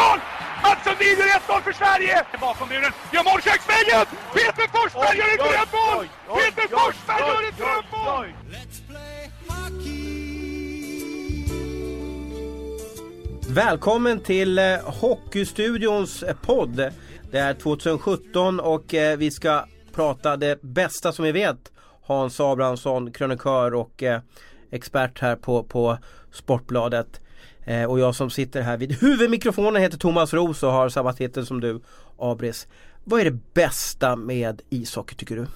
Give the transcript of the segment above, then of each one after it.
mål! Mats Sundin gör 1-0 för Sverige! Bakom muren, gör mål köksvägen! Peter Forsberg gör ett drömmål! Peter Forsberg gör ett drömmål! Välkommen till eh, Hockeystudions eh, podd. Det är 2017 och eh, vi ska prata det bästa som vi vet. Hans Abrahamsson, krönikör och expert här på, på Sportbladet. Eh, och jag som sitter här vid huvudmikrofonen heter Thomas Roos och har samma titel som du, Abris. Vad är det bästa med ishockey tycker du?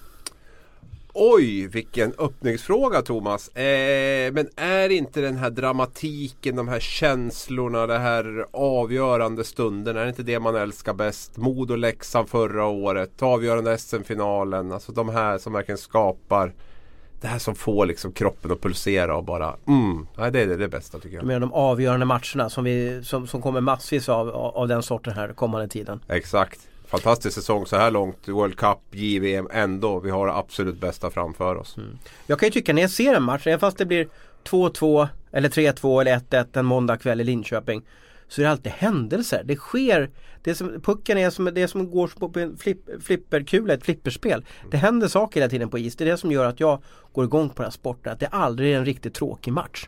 Oj, vilken öppningsfråga Thomas. Eh, men är inte den här dramatiken, de här känslorna, de här avgörande stunden, är det inte det man älskar bäst? Modo Leksand förra året, avgörande SM-finalen, alltså de här som verkligen skapar det här som får liksom kroppen att pulsera och bara mm, nej, det är det, det bästa tycker jag. Du menar de avgörande matcherna som, vi, som, som kommer massvis av, av den sorten här kommande tiden? Exakt. Fantastisk säsong så här långt. World Cup, JVM ändå. Vi har det absolut bästa framför oss. Mm. Jag kan ju tycka när jag ser en match, även fast det blir 2-2 eller 3-2 eller 1-1 en måndagkväll i Linköping. Så är det alltid händelser. Det sker, det som, pucken är som, det som går på en flip, flipperkula, ett flipperspel. Det händer saker hela tiden på is. Det är det som gör att jag går igång på den här sporten. Att det aldrig är en riktigt tråkig match.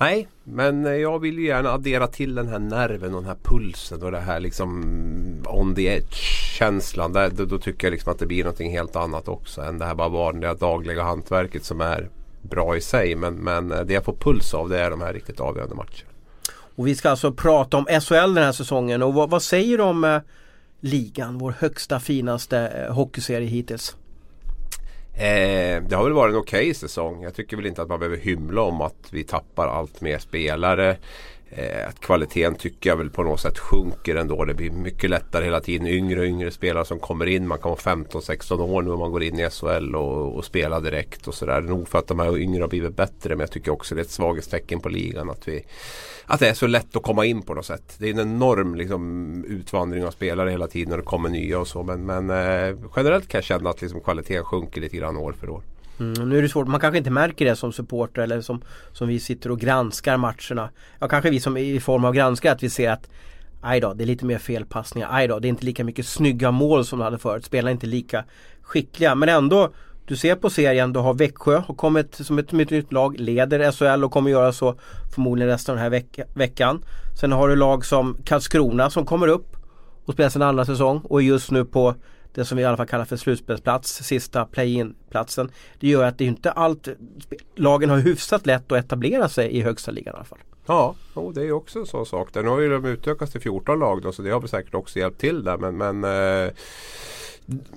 Nej, men eh, jag vill ju gärna addera till den här nerven och den här pulsen och det här liksom mm, on the edge känslan. Där, då, då tycker jag liksom att det blir någonting helt annat också än det här bara vanliga dagliga hantverket som är bra i sig. Men, men eh, det jag får puls av det är de här riktigt avgörande matcherna. Och vi ska alltså prata om SHL den här säsongen och vad, vad säger du om eh, ligan, vår högsta finaste eh, hockeyserie hittills? Eh, det har väl varit en okej okay säsong. Jag tycker väl inte att man behöver hymla om att vi tappar allt mer spelare. Eh, att kvaliteten tycker jag väl på något sätt sjunker ändå. Det blir mycket lättare hela tiden. Yngre och yngre spelare som kommer in. Man kan vara 15-16 år nu om man går in i SHL och, och spelar direkt och sådär. Nog för att de här yngre har blivit bättre men jag tycker också det är ett svaghetstecken på ligan att, vi, att det är så lätt att komma in på något sätt. Det är en enorm liksom, utvandring av spelare hela tiden när det kommer nya och så. Men, men eh, generellt kan jag känna att liksom, kvaliteten sjunker lite grann år för år. Mm, nu är det svårt, man kanske inte märker det som supporter eller som, som vi sitter och granskar matcherna. Ja kanske vi som i form av granskare att vi ser att Aj då, det är lite mer felpassningar. Aj då, det är inte lika mycket snygga mål som de hade förut. Spelarna är inte lika skickliga. Men ändå, du ser på serien, du har Växjö har kommit som ett nytt lag, leder SHL och kommer göra så förmodligen resten av den här veck veckan. Sen har du lag som Karlskrona som kommer upp och spelar sin andra säsong och är just nu på det som vi i alla fall kallar för slutspelsplats, sista play-in platsen. Det gör att det inte allt, lagen har hyfsat lätt att etablera sig i högsta ligan i alla fall. Ja, oh, det är också en sån sak. Nu har ju de utökats till 14 lag då, så det har väl säkert också hjälpt till där. Men, men eh,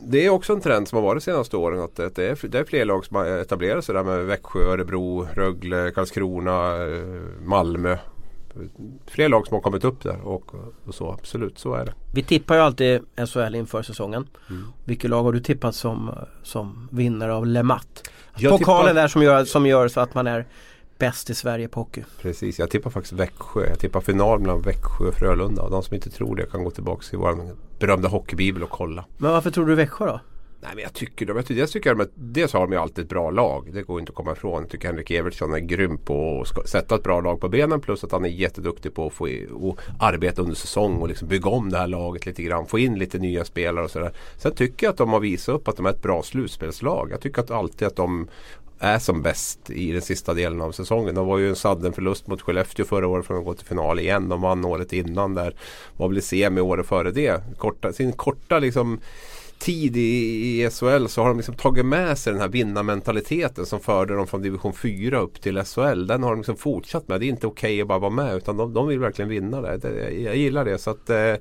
det är också en trend som har varit de senaste åren att det är, det är fler lag som har etablerat sig där med Växjö, Örebro, Rögle, Karlskrona, eh, Malmö fler lag som har kommit upp där och, och, så absolut så är det. Vi tippar ju alltid SHL inför säsongen. Mm. Vilket lag har du tippat som, som vinnare av Le Mat? Pokalen tippar... där som gör, som gör så att man är bäst i Sverige på hockey. Precis, jag tippar faktiskt Växjö. Jag tippar final mellan Växjö och Frölunda. Och de som inte tror det kan gå tillbaka till vår berömda hockeybibel och kolla. Men varför tror du Växjö då? Nej men jag tycker de, jag tycker, de, dels har de ju alltid ett bra lag. Det går inte att komma ifrån. Jag tycker Henrik Evertsson är grym på att sätta ett bra lag på benen. Plus att han är jätteduktig på att få i, och arbeta under säsong och liksom bygga om det här laget lite grann. Få in lite nya spelare och sådär. Sen tycker jag att de har visat upp att de är ett bra slutspelslag. Jag tycker att alltid att de är som bäst i den sista delen av säsongen. De var ju en sadden förlust mot Skellefteå förra året från att gå till final igen. De vann året innan där. Var väl i semi året före det. Korta, sin korta liksom tid i, i SHL så har de liksom tagit med sig den här vinnarmentaliteten som förde dem från division 4 upp till SHL. Den har de liksom fortsatt med. Det är inte okej okay att bara vara med utan de, de vill verkligen vinna det. det jag gillar det. Så att, eh,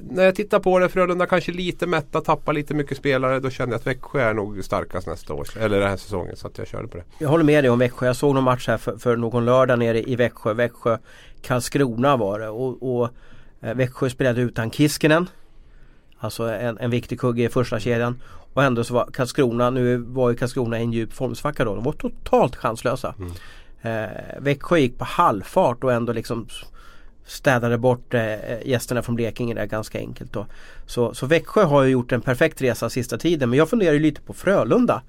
när jag tittar på det, Frölunda kanske lite mätta, tappar lite mycket spelare. Då känner jag att Växjö är nog starkast nästa år. Eller den här säsongen. Så att jag körde på det. Jag håller med dig om Växjö. Jag såg någon match här för, för någon lördag nere i Växjö. Växjö Karlskrona var det. Och, och eh, Växjö spelade utan Kiskinen. Alltså en, en viktig kugge i första kedjan. Och ändå så var Karlskrona, nu var ju Karlskrona i en djup formsvacka då. De var totalt chanslösa. Mm. Eh, Växjö gick på halvfart och ändå liksom städade bort eh, gästerna från Blekinge där ganska enkelt. Då. Så, så Växjö har ju gjort en perfekt resa sista tiden men jag funderar ju lite på Frölunda.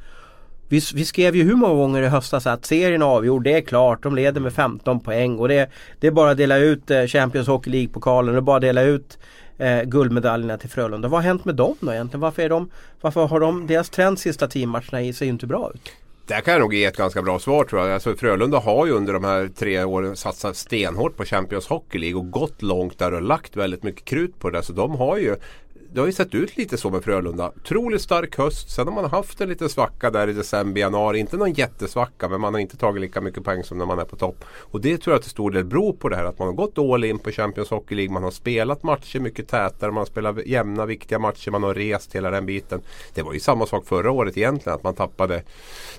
vi, vi skrev ju hur många gånger i höstas att serien är avgjord, det är klart, de leder med 15 poäng och det, det är bara att dela ut eh, Champions Hockey League-pokalen, det är bara att dela ut eh, guldmedaljerna till Frölunda. Vad har hänt med dem då egentligen? Varför, är de, varför har de, deras trend sista tio matcherna i ser ju inte bra ut? Där kan jag nog ge ett ganska bra svar tror jag. Alltså, Frölunda har ju under de här tre åren satsat stenhårt på Champions Hockey League och gått långt där och lagt väldigt mycket krut på det. Så de har ju det har ju sett ut lite så med Frölunda. Otroligt stark höst. Sen har man haft en liten svacka där i december, januari. Inte någon jättesvacka men man har inte tagit lika mycket poäng som när man är på topp. Och det tror jag till stor del beror på det här att man har gått all in på Champions Hockey League. Man har spelat matcher mycket tätare. Man har spelat jämna viktiga matcher. Man har rest hela den biten. Det var ju samma sak förra året egentligen. Att man tappade,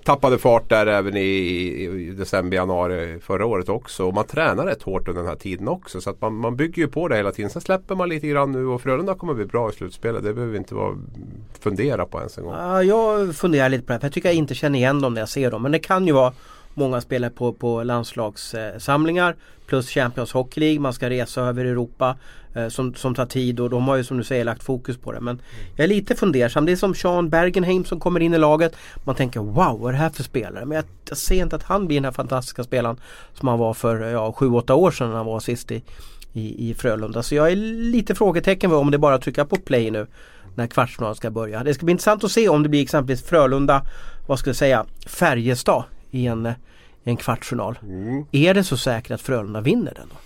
tappade fart där även i, i december, januari förra året också. Och man tränar rätt hårt under den här tiden också. Så att man, man bygger ju på det hela tiden. Sen släpper man lite grann nu och Frölunda kommer bli bra i slutspelet. Det behöver vi inte vara, fundera på ens en gång. Ja, jag funderar lite på det. För jag tycker jag inte känner igen dem när jag ser dem. Men det kan ju vara många spelare på, på landslagssamlingar plus Champions Hockey League. Man ska resa över Europa eh, som, som tar tid och de har ju som du säger lagt fokus på det. Men jag är lite fundersam. Det är som Sean Bergenheim som kommer in i laget. Man tänker wow vad är det här för spelare? Men jag, jag ser inte att han blir den här fantastiska spelaren som han var för ja, 7-8 år sedan när han var sist i, i, i Frölunda. Så jag är lite frågetecken om det bara att trycka på play nu när kvartsfinalen ska börja. Det ska bli intressant att se om det blir exempelvis Frölunda, vad ska jag säga, Färjestad i en, i en kvartsfinal. Mm. Är det så säkert att Frölunda vinner den då?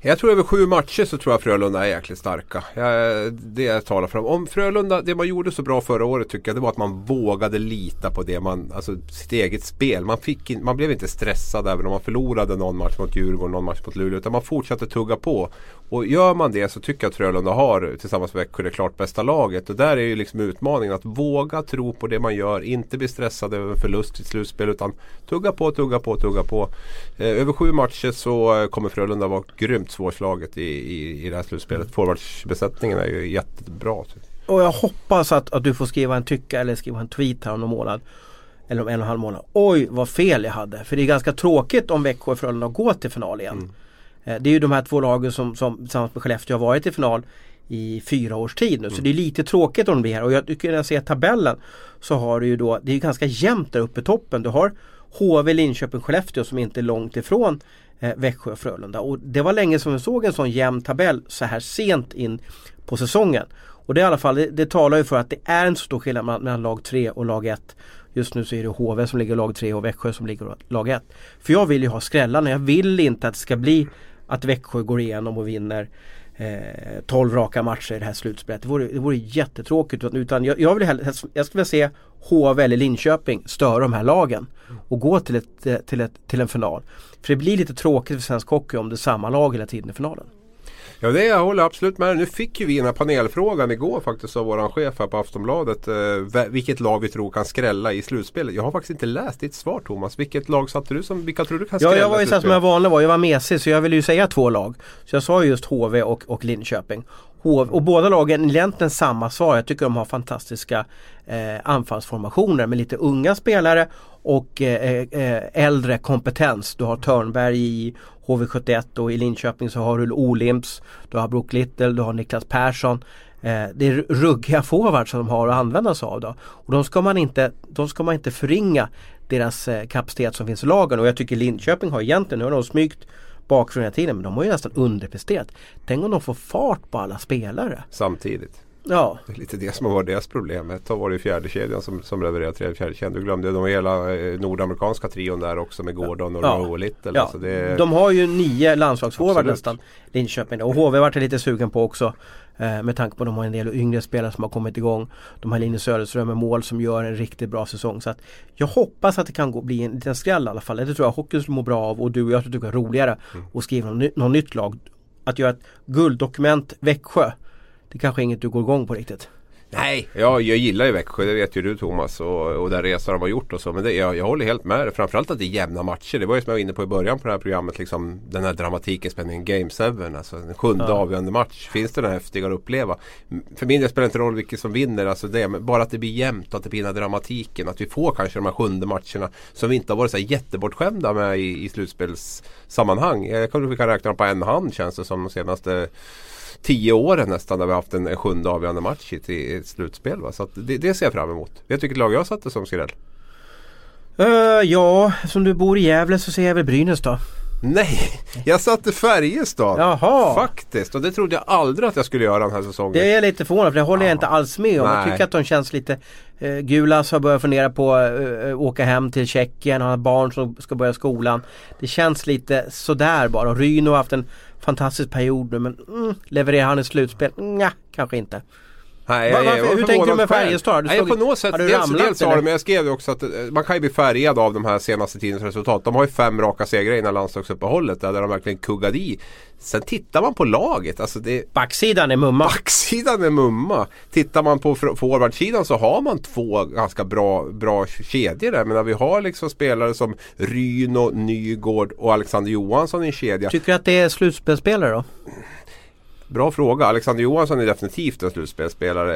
Jag tror över sju matcher så tror jag Frölunda är jäkligt starka. Jag, det jag talar för. Om Frölunda, det man gjorde så bra förra året tycker jag det var att man vågade lita på det man, alltså sitt eget spel. Man, fick in, man blev inte stressad även om man förlorade någon match mot Djurgården, någon match mot Luleå. Utan man fortsatte tugga på. Och gör man det så tycker jag att Frölunda har tillsammans med Växjö det klart bästa laget. Och där är ju liksom utmaningen att våga tro på det man gör. Inte bli stressad över en förlust i slutspel utan tugga på, tugga på, tugga på. Eh, över sju matcher så kommer Frölunda vara grymt svårslaget i, i, i det här slutspelet. Forwardsbesättningen är ju jättebra. Och jag hoppas att, att du får skriva en tycka eller skriva en tweet här om någon månad. Eller om en och en halv månad. Oj vad fel jag hade. För det är ganska tråkigt om Växjö och Frölunda går till final igen. Mm. Eh, det är ju de här två lagen som, som tillsammans med Skellefteå har varit i final i fyra års tid nu. Så mm. det är lite tråkigt om de blir här. Och jag tycker när jag ser tabellen så har du ju då, det är ganska jämnt där uppe i toppen. Du har HV, Linköping, Skellefteå som inte är långt ifrån eh, Växjö och Frölunda. Och det var länge som vi såg en sån jämn tabell så här sent in på säsongen. Och det i alla fall, det, det talar ju för att det är en stor skillnad mellan, mellan lag 3 och lag 1. Just nu så är det HV som ligger lag 3 och Växjö som ligger lag 1. För jag vill ju ha skrällarna. Jag vill inte att det ska bli att Växjö går igenom och vinner eh, 12 raka matcher i det här slutspelet. Det vore, det vore jättetråkigt. Utan jag, jag, vill hellre, jag skulle vilja se HV eller Linköping störa de här lagen och gå till, ett, eh, till, ett, till en final. För det blir lite tråkigt för svensk hockey om det är samma lag hela tiden i finalen. Ja det jag håller absolut med. Nu fick ju vi den här panelfrågan igår faktiskt av våran chef här på Aftonbladet. Eh, vilket lag vi tror kan skrälla i slutspelet. Jag har faktiskt inte läst ditt svar Thomas. Vilket lag satte du som, vilka tror du kan skrälla? Ja jag var ju som jag vanlig var. Jag var mesig så jag ville ju säga två lag. Så jag sa just HV och, och Linköping. HV, och båda lagen egentligen samma svar. Jag tycker de har fantastiska eh, anfallsformationer med lite unga spelare och eh, eh, eh, äldre kompetens. Du har Törnberg i HV71 och i Linköping så har du Olimps, du har Brook Little, du har Niklas Persson. Eh, det är ruggiga forwards som de har att använda sig av. Då. Och de ska man inte, de ska man inte förringa deras eh, kapacitet som finns i lagen. Och jag tycker Linköping har egentligen, nu har de smygt bakifrån hela tiden men de har ju nästan underpresterat. Tänk om de får fart på alla spelare. Samtidigt. Ja. Det är lite det som har varit deras problem. Ett tag var det fjärde kedjan som, som levererade tredje fjärde kedjan. Du glömde de hela eh, nordamerikanska trion där också med Gordon och ja. Rowe Little. Ja. Alltså det... De har ju nio landslagsforwards nästan. Linköping. Och HV vart lite sugen på också. Eh, med tanke på att de har en del yngre spelare som har kommit igång. De har Linus Söderström med mål som gör en riktigt bra säsong. Så att jag hoppas att det kan gå, bli en liten skräll i alla fall. Det tror jag hockeyn skulle må bra av och du och jag tycker det är roligare mm. att skriva något, något nytt lag. Att göra ett gulddokument Växjö. Det kanske är inget du går igång på riktigt. Nej, ja, jag gillar ju Växjö, det vet ju du Thomas och, och den resa de har gjort och så. Men det, jag, jag håller helt med Framförallt att det är jämna matcher. Det var ju som jag var inne på i början på det här programmet. Liksom, den här dramatiken spänningen Game 7. Alltså en sjunde ja. avgörande match. Finns det något häftigare att uppleva? För min del spelar det inte roll vilket som vinner. Alltså det, men bara att det blir jämnt och att det blir den här dramatiken. Att vi får kanske de här sjunde matcherna som vi inte har varit så jättebortskämda med i, i slutspelssammanhang. Jag tror vi kan räkna dem på en hand känns det som de senaste tio åren nästan när vi haft en, en sjunde avgörande match i ett slutspel. Va? Så det, det, ser jag fram emot. Vet du vilket lag jag satte som skräll? Uh, ja, som du bor i Gävle så ser jag väl Brynäs då. Nej, jag satte Färjestad. Jaha. Faktiskt. Och det trodde jag aldrig att jag skulle göra den här säsongen. Det är jag lite förvånad för det håller jag inte alls med om. Jag Nej. tycker att de känns lite eh, Gulas har börjat fundera på att eh, åka hem till Tjeckien. Han har barn som ska börja skolan. Det känns lite sådär bara. Och Ryno har haft en fantastisk period nu men mm, levererar han ett slutspel? Nja, kanske inte. Nej, jag- varför- jag hur tänker du med. Färjestad? Du Nej, såg- på något sätt. har du Dels, ramlat, dels har det, men jag skrev ju också att man kan ju bli färgad av de här senaste tidens resultat. De har ju fem raka segrar innan landslagsuppehållet där, där de verkligen kuggade i. Sen tittar man på laget. Alltså det, Backsidan är mumma. Backsidan är mumma. Tittar man på for- forwardsidan så har man två ganska bra, bra kedjor där. Men vi har liksom spelare som Ryno, Nygård och Alexander Johansson i en kedja. Tycker du att det är slutspelsspelare då? Bra fråga. Alexander Johansson är definitivt en slutspelsspelare.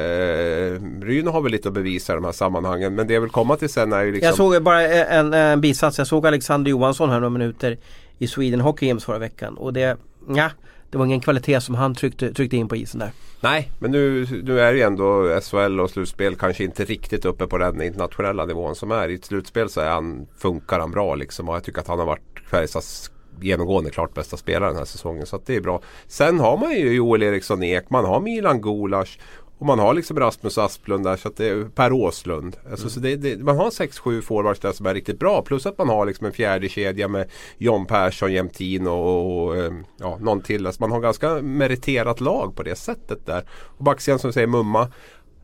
Eh, Ryno har väl lite att bevisa i de här sammanhangen. Men det jag vill komma till sen är ju liksom... Jag såg bara en, en bisats. Jag såg Alexander Johansson här några minuter i Sweden Hockey Games förra veckan. Och det, ja, det var ingen kvalitet som han tryckte, tryckte in på isen där. Nej, men nu, nu är ju ändå SHL och slutspel kanske inte riktigt uppe på den internationella nivån som är. I ett slutspel så är han, funkar han bra liksom. Och jag tycker att han har varit Färjestads genomgående klart bästa spelare den här säsongen. Så att det är bra. Sen har man ju Joel Eriksson Ek, man har Milan Gulas och man har liksom Rasmus Asplund där. Så att det är Per Åslund. Alltså, så det, det, man har 6-7 forwards där som är riktigt bra. Plus att man har liksom en fjärde kedja med John Persson, Jämtin och, och eh, ja, någon till. Alltså man har ganska meriterat lag på det sättet där. Och backsidan som du säger Mumma.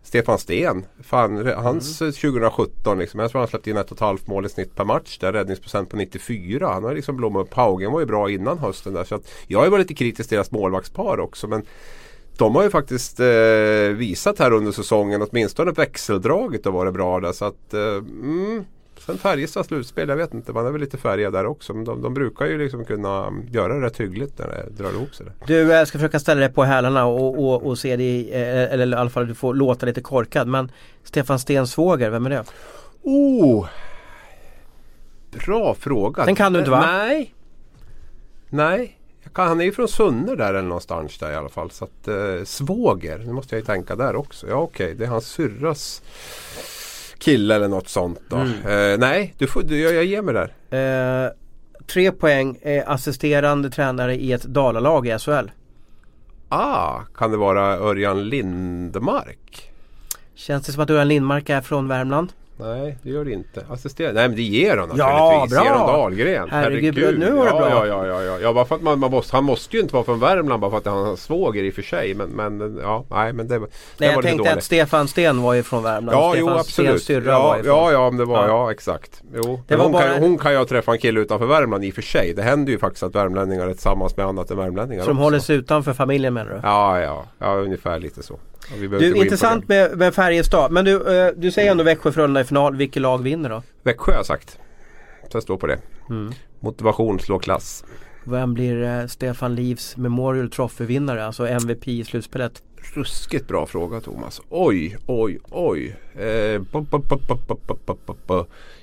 Stefan Sten. Fan, hans eh, 2017 liksom. Jag tror han släppte in ett och ett halvt mål i snitt per match. Där räddningsprocent på 94. Han har liksom blommat upp. Haugen var ju bra innan hösten där. Så att jag har ju varit lite kritisk till deras målvaktspar också. Men de har ju faktiskt eh, visat här under säsongen åtminstone växeldraget och varit bra där. Så att eh, mm, Sen Färjestads slutspel, jag vet inte. Man är väl lite färgad där också. Men de, de brukar ju liksom kunna göra det rätt hyggligt när det drar ihop sig. Du jag ska försöka ställa dig på hälarna och, och, och se dig, eh, eller i alla fall du får låta lite korkad. Men Stefan Stens svåger, vem är det? Oh! Bra fråga. Den kan du inte, va? Nej. Nej. Kan, han är ju från Sunne där eller någonstans där i alla fall. Så att eh, svåger, nu måste jag ju tänka där också. Ja okej, det är hans syrras kille eller något sånt då. Eh, nej, du får, du, jag, jag ger mig där. Eh, tre poäng, eh, assisterande tränare i ett Dalalag i SHL. Ah, kan det vara Örjan Lindmark? Känns det som att Örjan Lindmark är från Värmland? Nej, det gör det inte. Assisterande? Nej, men det ger han Ja, naturligtvis. bra. Geron Dahlgren. Herregud, nu var det ja, bra. Ja, ja, ja, ja. ja bara för att man, man måste, han måste ju inte vara från Värmland bara för att han har svåger i och för sig. Men, men ja, nej men det, det Nej, var jag tänkte dåligt. att Stefan Sten var ju från Värmland. Ja, Stefan jo absolut. Stens syrra var Ja, ju ja, ja, men det var, Ja. ja, exakt. Jo. Det Men var hon, bara- kan, hon kan jag träffa en kille utanför Värmland i och för sig. Det händer ju faktiskt att värmlänningar är tillsammans med annat än värmlänningar också. håller sig utanför familjen menar du? Ja, ja, ja, ungefär lite så. Du, intressant med, med Färjestad. Men du, eh, du säger ändå Växjö-Frölunda i final. Vilket lag vinner då? Växjö har jag sagt. Så jag står på det. Mm. Motivation slår klass. Vem blir eh, Stefan Livs Memorial Trophy-vinnare, alltså MVP i slutspelet? Ruskigt bra fråga Thomas. Oj, oj, oj.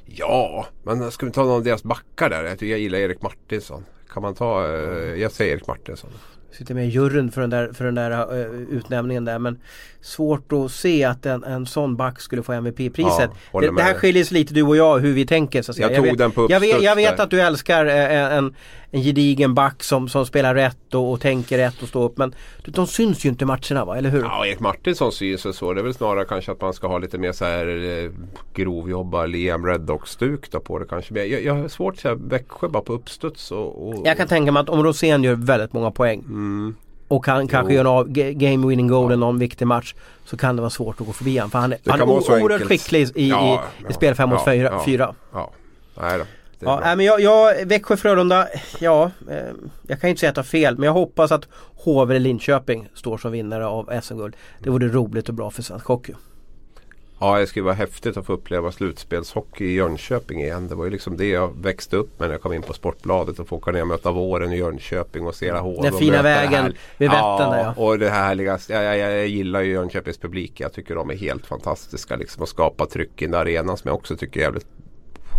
Ja, men ska vi ta någon av deras backar där? Jag, jag gillar Erik Martinsson. Kan man ta, eh, jag säger Erik Martinsson. Sitter med i juryn för den där, för den där eh, utnämningen där. Men svårt att se att en, en sån back skulle få MVP-priset. Ja, det, det här skiljer sig lite du och jag hur vi tänker. Så att säga. Jag tog vet, den på jag vet, jag vet att du älskar eh, en, en gedigen back som, som spelar rätt och, och tänker rätt och står upp. Men de, syns ju inte i matcherna va, eller hur? Ja, Erik Martinsson syns väl så. Det är väl snarare kanske att man ska ha lite mer så här eh, grovjobba Liam Reddox-stuk då på det kanske. Men jag, jag har svårt att säga Växjö bara på uppstuds och... och Jag kan tänka mig att om Rosén gör väldigt många poäng mm, och kan kanske Jo. gör en av, ga- game winning goal i någon viktig match så kan det vara svårt att gå förbi han. För han han är oerhört skicklig i, Ja, i, ja, i spel 5 mot ja, 4. ja. fyra. ja, nej då. Ja, nej, men jag, jag, Växjö Frölunda, ja, eh, jag kan inte säga att jag har fel men jag hoppas att HV eller Linköping står som vinnare av SM-guld. Det vore roligt och bra för svensk hockey. Ja, det skulle vara häftigt att få uppleva slutspelshockey i Jönköping igen. Det var ju liksom det jag växte upp med när jag kom in på Sportbladet och få åka ner och möta våren i Jönköping och se HV. Den fina vägen här. vid Vättern där, ja. och det härliga. Jag, jag, jag gillar ju Jönköpings publik. Jag tycker de är helt fantastiska liksom att skapa tryck i en arena som jag också tycker är jävligt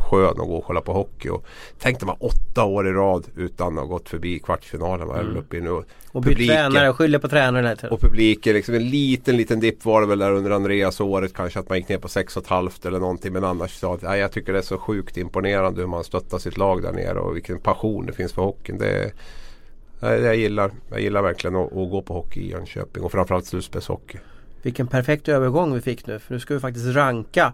skön att gå och kolla på hockey. Och tänk de här åtta år i rad utan att ha gått förbi kvartsfinalen. Var mm. uppe i nu. Och bytt tränare och skyller på tränaren. Och publiken, liksom en liten liten dipp var det väl där under Andreas året kanske att man gick ner på 6,5 eller någonting. Men annars så, nej, jag tycker det är så sjukt imponerande hur man stöttar sitt lag där nere och vilken passion det finns för hockeyn. Det, jag, gillar, jag gillar verkligen att, att gå på hockey i Jönköping och framförallt slutspelshockey. Vilken perfekt övergång vi fick nu för nu ska vi faktiskt ranka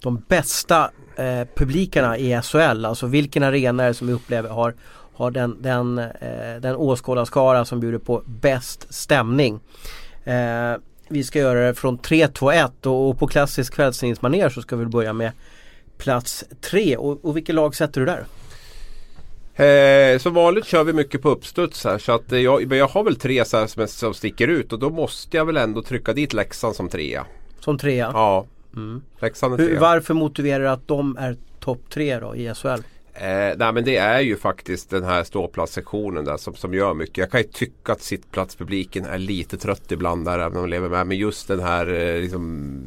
de bästa eh, publikerna i SHL. Alltså vilken arena är det som vi upplever har, har den, den, eh, den åskådarskara som bjuder på bäst stämning. Eh, vi ska göra det från 3, 2, 1 och, och på klassisk kvällstidningsmanér så ska vi börja med plats 3. Och, och vilket lag sätter du där? Eh, som vanligt kör vi mycket på uppstuds här så att jag, men jag har väl tre så som, som sticker ut och då måste jag väl ändå trycka dit Leksand som trea. Som trea? Ja. Mm. Leksand är trea. Hur, varför motiverar du att de är topp tre då i SHL? Eh, nej men det är ju faktiskt den här ståplatssektionen där som, som gör mycket. Jag kan ju tycka att sittplatspubliken är lite trött ibland där även om de lever med. Men just den här eh, liksom,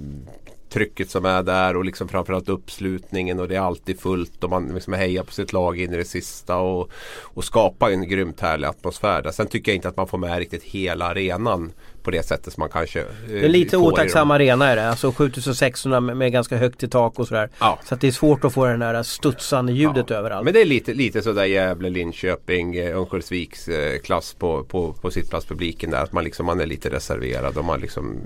trycket som är där och liksom framförallt uppslutningen och det är alltid fullt och man liksom hejar på sitt lag in i det sista och, och skapar en grymt härlig atmosfär. Där. Sen tycker jag inte att man får med riktigt hela arenan på det sättet som man kanske eh, Det är lite otacksam arena är det. Alltså 7600 med, med ganska högt i tak och sådär. Ja. Så att det är svårt att få den där studsande ljudet ja. överallt. Men det är lite, lite sådär Gävle, Linköping, eh, Örnsköldsviks eh, klass på, på, på sittplatspubliken där. Att man, liksom, man är lite reserverad och man liksom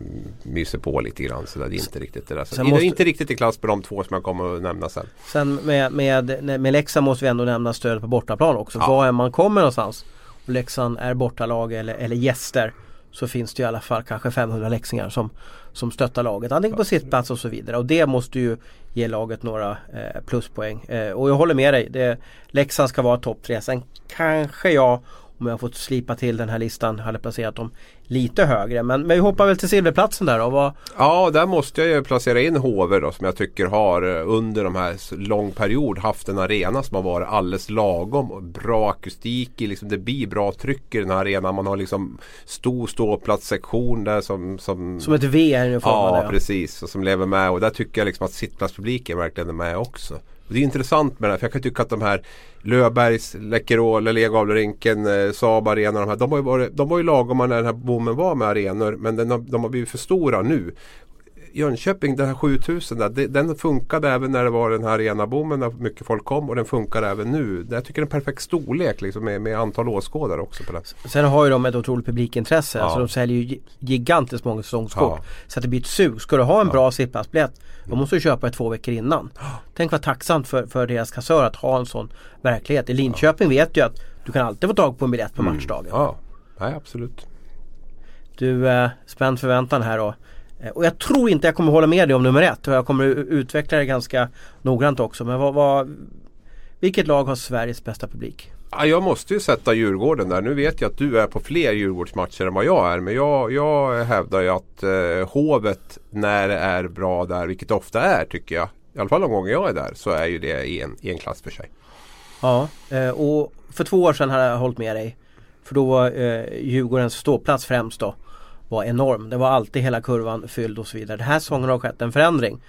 myser på lite grann. Så det är inte riktigt det där. Så måste... Inte riktigt i klass på de två som jag kommer att nämna sen. Sen med, med, med Leksand måste vi ändå nämna stöd på bortaplan också. Ja. Var än man kommer någonstans. Leksand är bortalag eller, eller gäster så finns det i alla fall kanske 500 läxingar som, som stöttar laget. Antingen på sittplats och så vidare. Och det måste ju ge laget några eh, pluspoäng. Eh, och jag håller med dig. Det, Leksand ska vara topp tre. Sen kanske jag om jag fått slipa till den här listan hade placerat dem lite högre. Men, men vi hoppar väl till silverplatsen där då. Vad... Ja, där måste jag ju placera in HV då som jag tycker har eh, under de här lång period haft en arena som har varit alldeles lagom. Och bra akustik liksom, det blir bra tryck i den här arenan. Man har liksom stor ståplatssektion där som... Som, som ett V är Ja, ja, precis. Och som lever med. Och där tycker jag liksom att sittplatspubliken verkligen är med också. Det är intressant med det här, för jag kan tycka att de här Löfbergs, Läkerol, Lergavlerinken, eh, Saab Arena, de, här, de, har ju varit, de var ju lagom när den här boomen var med arenor men den har, de har blivit för stora nu. Jönköping, den här 7000 där, den funkade även när det var den här arenaboomen när mycket folk kom och den funkar även nu. Jag tycker det är en perfekt storlek liksom, med, med antal åskådare också. På det. Sen har ju de ett otroligt publikintresse. Ja. Alltså de säljer ju gigantiskt många säsongskort. Ja. Så att det blir ett sug. Ska du ha en ja. bra sittplatsbiljett då måste du köpa det två veckor innan. Tänk vad tacksamt för, för deras kassör att ha en sån verklighet. I Linköping vet du att du kan alltid få tag på en biljett på mm. matchdagen. Ja, Nej, absolut. Du, eh, spänd förväntan här då. Eh, och jag tror inte jag kommer hålla med dig om nummer ett och jag kommer utveckla det ganska noggrant också. Men vad, vad, vilket lag har Sveriges bästa publik? Ja, jag måste ju sätta Djurgården där. Nu vet jag att du är på fler Djurgårdsmatcher än vad jag är. Men jag, jag hävdar ju att eh, Hovet när det är bra där, vilket ofta är tycker jag. I alla fall de gånger jag är där så är ju det i en, i en klass för sig. Ja, eh, och för två år sedan hade jag hållit med dig. För då var eh, Djurgårdens ståplats främst då var enorm. Det var alltid hela kurvan fylld och så vidare. Den här säsongen har skett en förändring.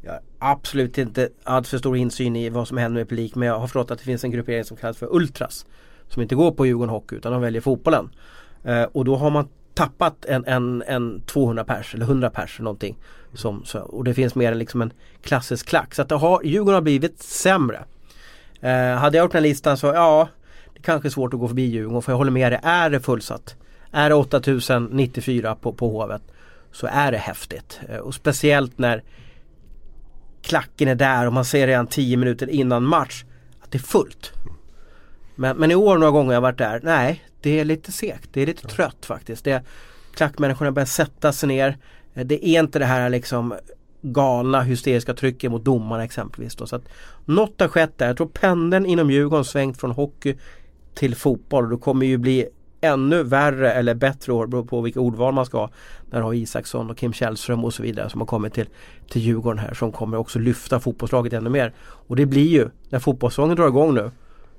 Jag har absolut inte allt för stor insyn i vad som händer med publik men jag har förstått att det finns en gruppering som kallas för Ultras. Som inte går på Djurgården Hockey utan de väljer fotbollen. Eh, och då har man tappat en, en, en 200 pers eller 100 pers någonting. Som, så, och det finns mer än liksom en klassisk klack. Så att det har, Djurgården har blivit sämre. Eh, hade jag gjort den här listan så ja, det kanske är svårt att gå förbi Djurgården för jag håller med dig, är det fullsatt är det 8094 på, på Hovet så är det häftigt. Eh, och speciellt när klacken är där och man ser redan 10 minuter innan match att det är fullt. Men, men i år några gånger jag varit där, nej det är lite segt, det är lite trött faktiskt. Det, klackmänniskorna börjar sätta sig ner. Eh, det är inte det här liksom galna hysteriska trycket mot domarna exempelvis. Då. Så att något har skett där. Jag tror pendeln inom Djurgården svängt från hockey till fotboll och kommer ju bli ännu värre eller bättre år, beroende på vilka ordval man ska ha. Där har Isaksson och Kim Källström och så vidare som har kommit till, till Djurgården här som kommer också lyfta fotbollslaget ännu mer. Och det blir ju, när fotbollssäsongen drar igång nu,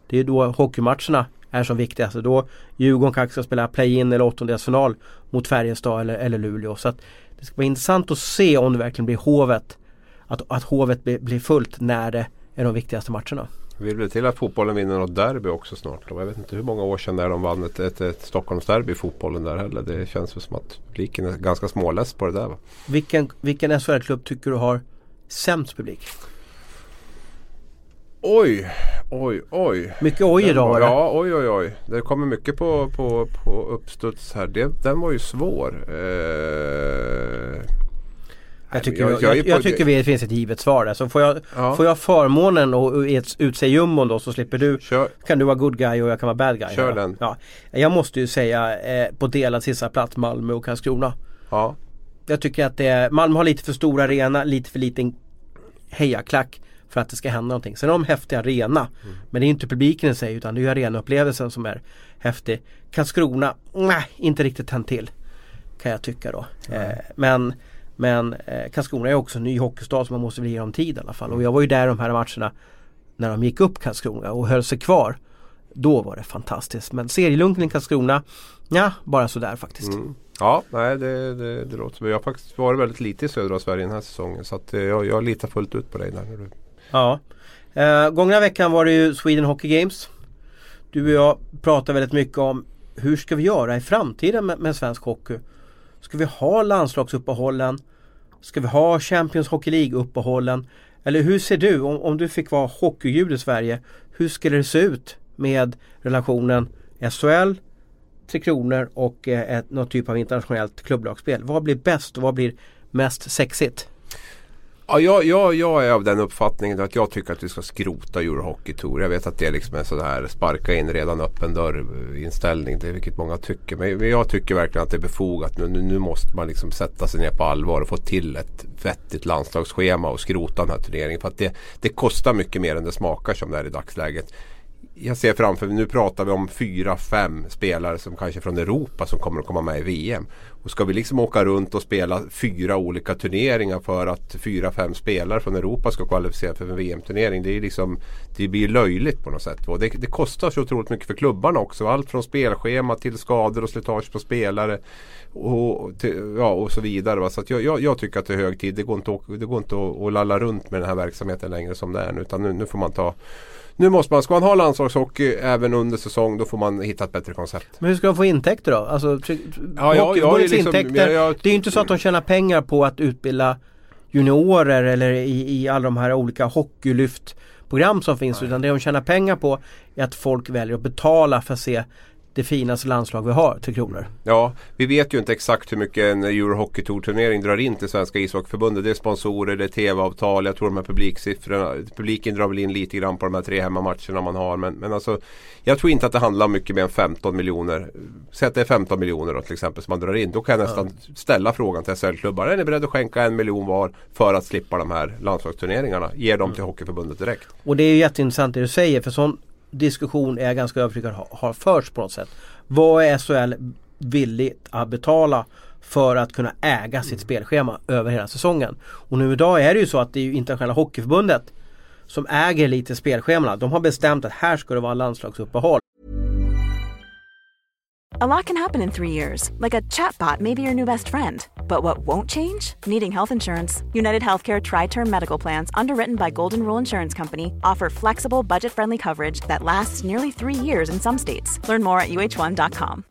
det är då hockeymatcherna är som viktigast. Då Djurgården kanske ska spela play-in eller åttondelsfinal mot Färjestad eller, eller Luleå. Så att det ska bli intressant att se om det verkligen blir Hovet att, att Hovet blir, blir fullt när det är de viktigaste matcherna. Vill väl till att fotbollen vinner något derby också snart. Jag vet inte hur många år sedan det är de vann ett, ett, ett Stockholmsderby i fotbollen där heller. Det känns väl som att publiken är ganska småless på det där. Va? Vilken, vilken SHL-klubb tycker du har sämst publik? Oj, oj, oj. Mycket oj idag var det. Ja, oj, oj, oj. Det kommer mycket på, på, på uppstuds här. Det, den var ju svår. Eh... Jag tycker, jag, jag, jag, tycker det finns ett givet svar där. Så får jag, ja. får jag förmånen att utse jumbon då så slipper du. Kör. Kan du vara good guy och jag kan vara bad guy. Kör den. Ja. Jag måste ju säga eh, på delad sista plats Malmö och Karlskrona. Ja. Jag tycker att det Malmö har lite för stor arena, lite för liten hejaklack för att det ska hända någonting. Sen har de häftig arena. Mm. Men det är inte publiken i sig utan det är arenaupplevelsen som är häftig. Karlskrona, nej, inte riktigt tänt till. Kan jag tycka då. Eh, men men eh, Karlskrona är också en ny hockeystad så man måste väl ge dem tid i alla fall. Och jag var ju där de här matcherna när de gick upp Karlskrona och höll sig kvar. Då var det fantastiskt. Men serielunken i Karlskrona, ja bara sådär faktiskt. Mm. Ja, nej det, det, det låter som Jag har faktiskt varit väldigt lite i södra Sverige den här säsongen. Så att eh, jag, jag litar fullt ut på dig där. Du... Ja. Eh, gångna veckan var det ju Sweden Hockey Games. Du och jag pratade väldigt mycket om hur ska vi göra i framtiden med, med svensk hockey? Ska vi ha landslagsuppehållen? Ska vi ha Champions Hockey League-uppehållen? Eller hur ser du, om, om du fick vara hockeygud i Sverige, hur skulle det se ut med relationen SHL, Tre Kronor och eh, ett, någon typ av internationellt klubblagsspel? Vad blir bäst och vad blir mest sexigt? Ja, jag, jag, jag är av den uppfattningen att jag tycker att vi ska skrota Eurohockey Tour. Jag vet att det liksom är sådär sparka in redan öppen dörr inställning. Det är vilket många tycker. Men jag tycker verkligen att det är befogat nu. Nu, måste man liksom sätta sig ner på allvar och få till ett vettigt landslagsschema och skrota den här turneringen. För att det, det kostar mycket mer än det smakar som det är i dagsläget jag ser framför mig, nu pratar vi om fyra, fem spelare som kanske från Europa som kommer att komma med i VM. Och ska vi liksom åka runt och spela fyra olika turneringar för att fyra, fem spelare från Europa ska kvalificera för en VM-turnering. Det, är liksom, det blir löjligt på något sätt. Och det, det, kostar så otroligt mycket för klubbarna också. Allt från spelschema till skador och slitage på spelare. Och, till, ja, och så vidare. Så jag, jag, jag, tycker att det är hög tid. Det går inte, att, det går inte att, att lalla runt med den här verksamheten längre som det är nu. Utan nu, nu får man ta nu måste man, ska man ha landslagshockey även under säsong då får man hitta ett bättre koncept. Men hur ska de få intäkter då? Alltså, ja, ja, ja, liksom, intäkter, jag, jag, det är ju inte så att de tjänar pengar på att utbilda juniorer eller i, i alla de här olika hockeylyftprogram som finns. Nej. Utan det de tjänar pengar på är att folk väljer att betala för att se det finaste landslag vi har, Tre Kronor. Ja, vi vet ju inte exakt hur mycket en Eurohockey Tour turnering drar in till Svenska ishockeyförbundet. Det är sponsorer, det är tv-avtal, jag tror de här publiksiffrorna. Publiken drar väl in lite grann på de här tre hemmamatcherna man har. Men, men alltså, jag tror inte att det handlar mycket mer än 15 miljoner. Säg att det är 15 miljoner då till exempel som man drar in. Då kan jag nästan ja. ställa frågan till SHL-klubbar. Är ni beredda att skänka en miljon var för att slippa de här landslagsturneringarna? Ge dem till mm. Hockeyförbundet direkt. Och det är jätteintressant det du säger. För sån diskussion är jag ganska övertygad har, har förts på något sätt. Vad är SHL villigt att betala för att kunna äga sitt mm. spelschema över hela säsongen. Och nu idag är det ju så att det är internationella hockeyförbundet som äger lite spelscheman. De har bestämt att här ska det vara landslagsuppehåll. A lot can happen in three years, like a chatbot may be your new best friend. But what won't change? Needing health insurance. United Healthcare Tri Term Medical Plans, underwritten by Golden Rule Insurance Company, offer flexible, budget friendly coverage that lasts nearly three years in some states. Learn more at uh1.com.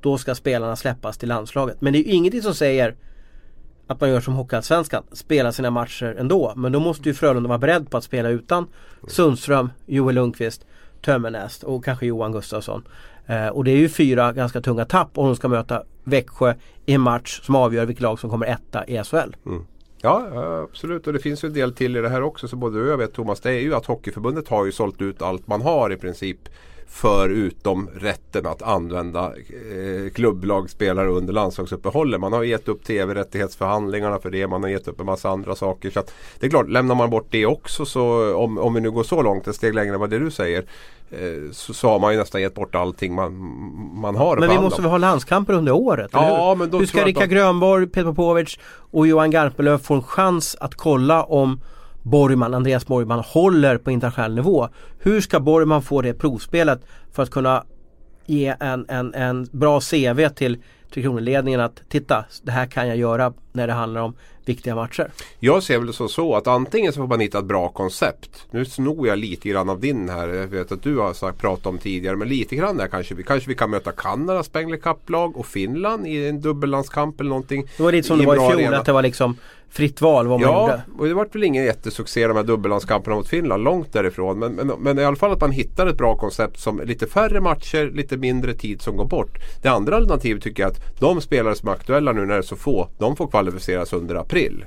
Då ska spelarna släppas till landslaget. Men det är ju ingenting som säger att man gör som Hockeyallsvenskan, spelar sina matcher ändå. Men då måste ju Frölunda vara beredd på att spela utan Sundström, Joel Lundqvist Tömmernes och kanske Johan Gustafsson. Eh, och det är ju fyra ganska tunga tapp om de ska möta Växjö i en match som avgör vilket lag som kommer etta i SHL. Mm. Ja absolut och det finns ju en del till i det här också. Så både du och jag vet Thomas, det är ju att Hockeyförbundet har ju sålt ut allt man har i princip förutom rätten att använda eh, klubblagsspelare under landslagsuppehållet. Man har gett upp tv-rättighetsförhandlingarna för det. Man har gett upp en massa andra saker. Så det är klart, lämnar man bort det också så om, om vi nu går så långt, ett steg längre än vad det du säger. Eh, så, så har man ju nästan gett bort allting man, man har. Men vi måste väl ha landskamper under året? Ja, hur? men då hur ska Rickard de... Grönborg, Peter Popovic och Johan Garpenlöv få en chans att kolla om Borgman, Andreas Borgman håller på internationell nivå. Hur ska Borgman få det provspelet för att kunna ge en, en, en bra CV till Tre Kronor-ledningen att titta, det här kan jag göra när det handlar om viktiga matcher. Jag ser väl som så att antingen så får man hitta ett bra koncept. Nu snor jag lite grann av din här. Jag vet att du har sagt, pratat om tidigare. Men lite grann där kanske vi, kanske vi kan möta Kanada Spengler Cup-lag och Finland i en dubbellandskamp eller någonting. Det var lite som det var i fjol att det var liksom fritt val vad man ja, gjorde. och det var väl ingen jättesuccé de här dubbellandskamperna mot Finland. Långt därifrån. Men, men, men i alla fall att man hittar ett bra koncept som lite färre matcher, lite mindre tid som går bort. Det andra alternativet tycker jag att de spelare som är aktuella nu när det är så få, de får kvalificeras under april.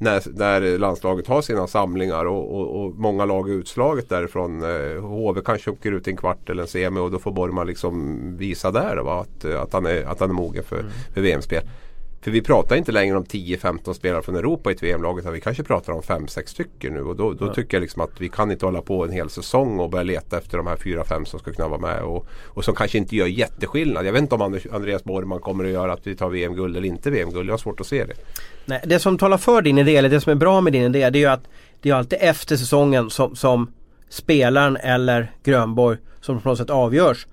När, när landslaget har sina samlingar och, och, och många lag är utslaget därifrån. Eh, HV kanske åker ut i en kvart eller en semi och då får Borgman liksom visa där va? Att, att, han är, att han är mogen för, mm. för VM-spel. För vi pratar inte längre om 10-15 spelare från Europa i ett VM-lag utan vi kanske pratar om 5-6 stycken nu. Och då, då ja. tycker jag liksom att vi kan inte hålla på en hel säsong och börja leta efter de här 4-5 som ska kunna vara med. Och, och som kanske inte gör jätteskillnad. Jag vet inte om Andreas Borgman kommer att göra att vi tar VM-guld eller inte VM-guld. Jag har svårt att se det. Nej, det som talar för din idé, eller det som är bra med din idé, det är ju att det är alltid efter säsongen som, som spelaren eller Grönborg som på något sätt avgörs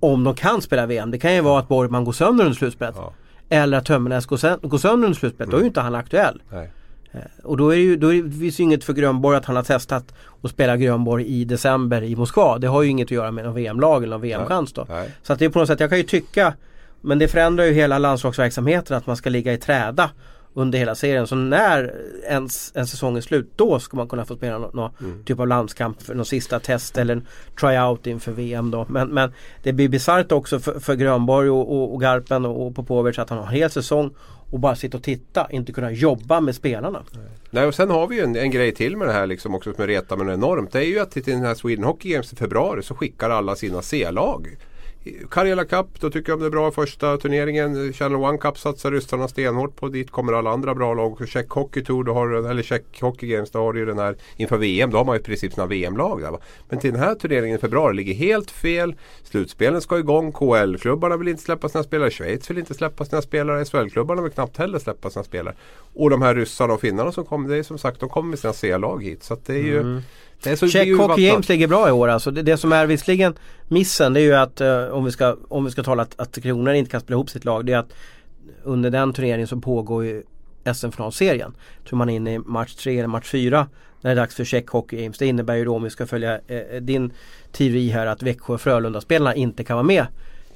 om de kan spela VM. Det kan ju vara att Borgman går sönder under slutspelet. Ja. Eller att Tömmernes går, går sönder under slutspelet. Mm. Då är ju inte han aktuell. Nej. Eh, och då är det ju, då finns ju inget för Grönborg att han har testat att spela Grönborg i december i Moskva. Det har ju inget att göra med någon VM-lag eller någon VM-chans då. Nej. Så att det är på något sätt, jag kan ju tycka Men det förändrar ju hela landslagsverksamheten att man ska ligga i träda under hela serien. Så när ens, en säsong är slut då ska man kunna få spela någon, någon mm. typ av landskamp för någon sista test eller en tryout inför VM då. Men, men det blir bisarrt också för, för Grönborg och, och, och Garpen och, och Popovic att han har en hel säsong och bara sitta och titta, inte kunna jobba med spelarna. Nej och sen har vi ju en, en grej till med det här liksom också som retar mig enormt. Det är ju att till den här Sweden Hockey Games i februari så skickar alla sina C-lag Karjala Cup, då tycker jag det är bra första turneringen. Channel One Cup satsar ryssarna stenhårt på. Dit kommer alla andra bra lag. Check Hockey Tour, då har, eller Check Hockey Games, då har du ju den här inför VM. Då har man ju i princip sina VM-lag där. Va? Men till den här turneringen i februari ligger helt fel. Slutspelen ska igång. KL-klubbarna vill inte släppa sina spelare. Schweiz vill inte släppa sina spelare. SHL-klubbarna vill knappt heller släppa sina spelare. Och de här ryssarna och finnarna som kommer, det är som sagt, de kommer med sina C-lag hit. Så det är ju mm. Check Hockey Games ligger bra i år alltså. Det, det som är visserligen missen det är ju att uh, om, vi ska, om vi ska tala att, att Kronor inte kan spela ihop sitt lag. Det är att under den turneringen så pågår ju SM-finalserien. Tror man är inne i match 3 eller match 4 när det är dags för Check Hockey Games. Det innebär ju då om vi ska följa eh, din teori här att Växjö och Frölunda-spelarna inte kan vara med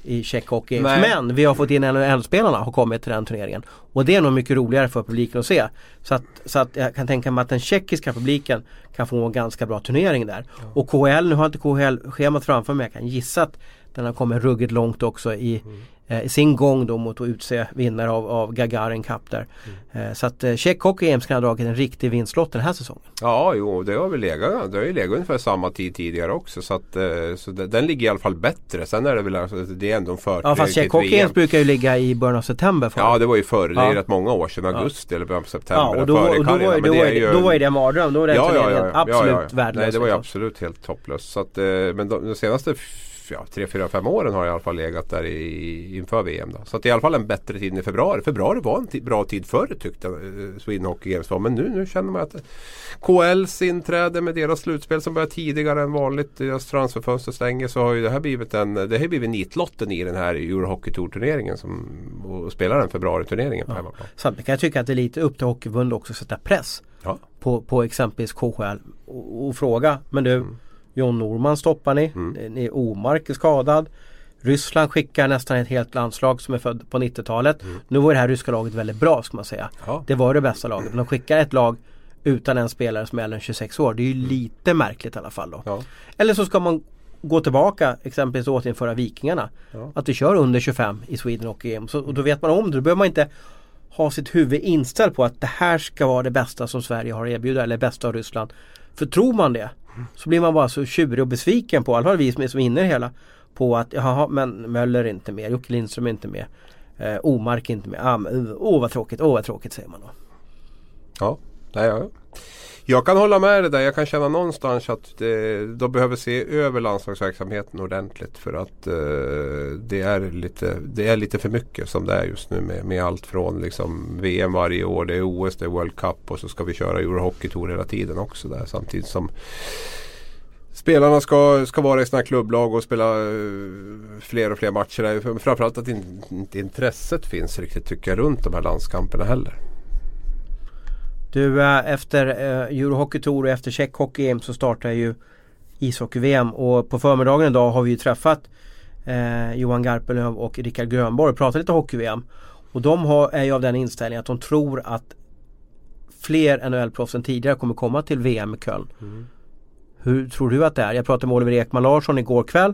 i Czech Hockey. Men vi har fått in NHL-spelarna har kommit till den turneringen. Och det är nog mycket roligare för publiken att se. Så att, så att jag kan tänka mig att den tjeckiska publiken kan få en ganska bra turnering där. Ja. Och KHL, nu har jag inte KHL-schemat framför mig, jag kan gissa att den har kommit ruggigt långt också i, mm eh, sin gång då mot att utse vinnare av, av Gagarin Cup där. Mm. Eh, så att eh, Czech Hockey kan ha dragit en riktig vinstlott den här säsongen. Ja, jo det har väl legat, det har ju legat ungefär samma tid tidigare också. Så, att, eh, så det, den ligger i alla fall bättre. Sen är det väl alltså, det är ändå en förträning Ja fast Czech Hockey Games brukar ju ligga i början av september. För. Ja det var ju förr, det är rätt många år sedan, augusti ja. eller början på september. Ja och då, och då, var, då, var, ju... då var ju det mardröm, då var den ja, ja, ja, absolut ja, värdelös. Nej det var ju absolut helt hopplöst. Så att, eh, men de, de senaste ja, 3, 4, 5 åren har jag i alla fall legat där i, inför VM. Då. Så att det är i alla fall en bättre tid än i februari. Februari var en bra tid förr tyckte uh, Sweden Hockey Games var. Men nu, nu känner man att KLs inträde med deras slutspel som börjar tidigare än vanligt. Deras transferfönster stänger. Så har ju det här blivit en Det har blivit nitlotten i den här Eurohockey Tour turneringen. Som, och spelar den februari-turneringen på ja. hemmaplan. Samtidigt kan jag tycka att det är lite upp till Hockeyförbundet också att sätta press. Ja. På, på exempelvis KHL och, och fråga. Men du mm John Norman stoppar ni. Mm. ni Omark är skadad. Ryssland skickar nästan ett helt landslag som är född på 90-talet. Mm. Nu var det här ryska laget väldigt bra ska man säga. Ja. Det var det bästa laget. Men de skickar ett lag utan en spelare som är äldre än 26 år. Det är ju mm. lite märkligt i alla fall då. Ja. Eller så ska man gå tillbaka exempelvis återinföra Vikingarna. Ja. Att vi kör under 25 i Sweden och EM. Så, och då vet man om det. Då behöver man inte ha sitt huvud inställt på att det här ska vara det bästa som Sverige har att erbjuda eller bästa av Ryssland. För tror man det så blir man bara så tjurig och besviken på, i alla fall vi som är inne i det hela. På att jaha men Möller är inte med, Jocke Lindström är inte med. Eh, Omark är inte med. Ah, oh, åh vad tråkigt, åh vad tråkigt säger man då. Ja, nej, ja. Jag kan hålla med dig där. Jag kan känna någonstans att de behöver se över landslagsverksamheten ordentligt. För att eh, det, är lite, det är lite för mycket som det är just nu med, med allt från liksom VM varje år, det är OS, det är World Cup och så ska vi köra Eurohockey Tour hela tiden också där samtidigt som Spelarna ska, ska vara i sina klubblag och spela eh, fler och fler matcher. Framförallt att inte intresset finns riktigt tycker jag runt de här landskamperna heller. Du, eh, efter eh, Eurohockey Tour och efter Czech Hockey EM så startar ju ishockey-VM och på förmiddagen idag har vi ju träffat eh, Johan Garpenlöv och Rickard Grönborg och pratat lite hockey-VM. Och de har, är ju av den inställningen att de tror att fler NHL-proffs än tidigare kommer komma till VM i Köln. Mm. Hur tror du att det är? Jag pratade med Oliver Ekman Larsson igår kväll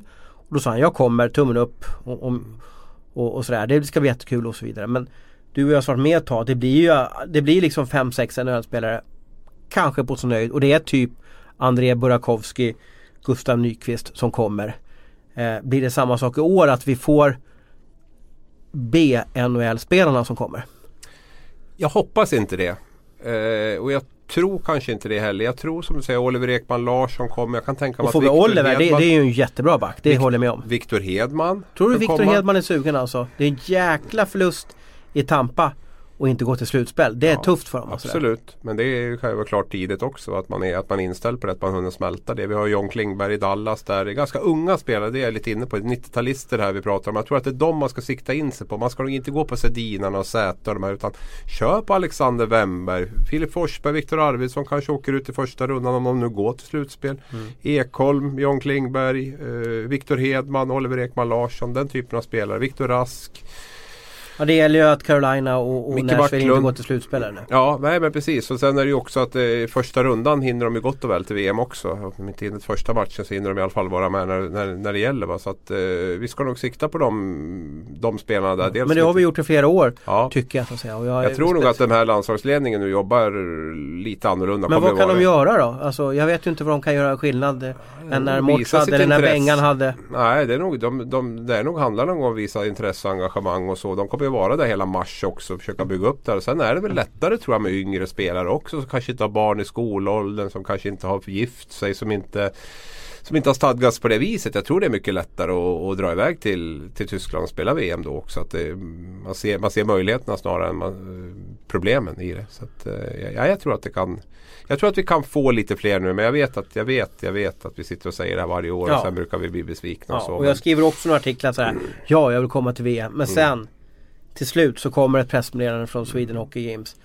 och då sa han jag kommer, tummen upp och, och, och, och sådär. Det ska bli jättekul och så vidare. Men du och jag har varit med ett tag. Det blir ju det blir liksom 5-6 NHL-spelare kanske på sin nöjd och det är typ André Burakovsky, Gustav Nyqvist som kommer. Eh, blir det samma sak i år att vi får B-NHL-spelarna som kommer? Jag hoppas inte det. Eh, och jag tror kanske inte det heller. Jag tror som du säger Oliver Ekman Larsson kommer. Jag kan tänka mig att Victor Oliver, Hedman, det, det, är ju en jättebra back. Det Vic håller jag med om. Viktor Hedman. Tror du Viktor Hedman är sugen alltså? Det är en jäkla förlust i Tampa och inte gå till slutspel. Det är ja, tufft för dem. Absolut. Men det är självklart tidigt också att man är, att man är inställd på det. Att man hunnit smälta det. Vi har John Klingberg i Dallas där. Det är ganska unga spelare. Det är jag lite inne på. 90-talister här vi pratar om. Jag tror att det är de man ska sikta in sig på. Man ska nog inte gå på Sedinarna och Säter och de här. Utan kör på Alexander Wemberg. Filip Forsberg, Viktor Arvidsson kanske åker ut i första rundan om de nu går till slutspel. Mm. Ekholm, John Klingberg, eh, Viktor Hedman, Oliver Ekman Larsson. Den typen av spelare. Viktor Rask. Ja det gäller ju att Carolina och, och Nashville inte går till slutspel nu. Ja nej men precis och sen är det ju också att eh, första rundan hinner de ju gott och väl till VM också. Om inte hinner första matchen så hinner de i alla fall vara med när, när, när det gäller. Va? Så att eh, vi ska nog sikta på de, de spelarna där. Dels men det har vi gjort i flera år ja. tycker jag. Så att säga. Och jag, jag tror nog att den här landslagsledningen nu jobbar lite annorlunda. Men vad kan de göra då? Alltså, jag vet ju inte vad de kan göra skillnad eh, än när Mårts hade eller när Bengan hade. Nej det är nog, de, de, det är nog handlar om att visa intresse och engagemang och så. De kommer ju vara där hela mars också och försöka bygga upp det. Sen är det väl lättare tror jag med yngre spelare också som kanske inte har barn i skolåldern, som kanske inte har gift sig, som inte som inte har stadgats på det viset. Jag tror det är mycket lättare att, att dra iväg till, till Tyskland och spela VM då också. Att det, man, ser, man ser möjligheterna snarare än man, problemen i det. Så att, eh, ja, jag tror att det kan jag tror att vi kan få lite fler nu men jag vet att jag vet, jag vet att vi sitter och säger det här varje år ja. och sen brukar vi bli besvikna. Ja, och, så, och jag skriver också några artiklar så här. Mm. Ja, jag vill komma till VM. Men mm. sen till slut så kommer ett pressmeddelande från Sweden Hockey Games.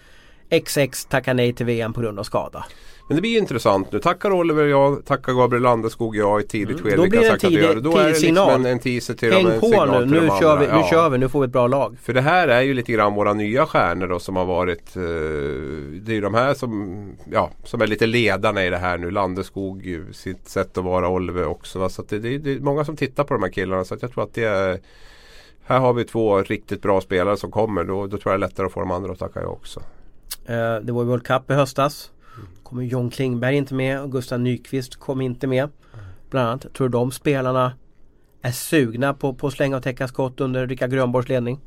XX tackar nej till VM på grund av skada. Men det blir intressant nu. Tackar Oliver och jag, tackar Gabriel Landeskog och jag i ett tidigt mm. skede. Då blir det en tidig, Då är det liksom en, en teaser till Häng dem, på nu, nu kör, vi, nu ja. kör vi, nu får vi ett bra lag. För det här är ju lite grann våra nya stjärnor då som har varit eh, Det är ju de här som, ja, som är lite ledarna i det här nu. Landeskog, sitt sätt att vara Oliver också. Va? Så det, det, det, är många som tittar på de här killarna så jag tror att det är här har vi två riktigt bra spelare som kommer. Då, då tror jag det är lättare att få de andra att tacka ja också. Eh, det var World Cup i höstas. Kommer John Klingberg inte med och Gustav Nyqvist kom inte med. Bland annat. Tror du de spelarna är sugna på, på att slänga och täcka skott under Rickard Grönborgs ledning?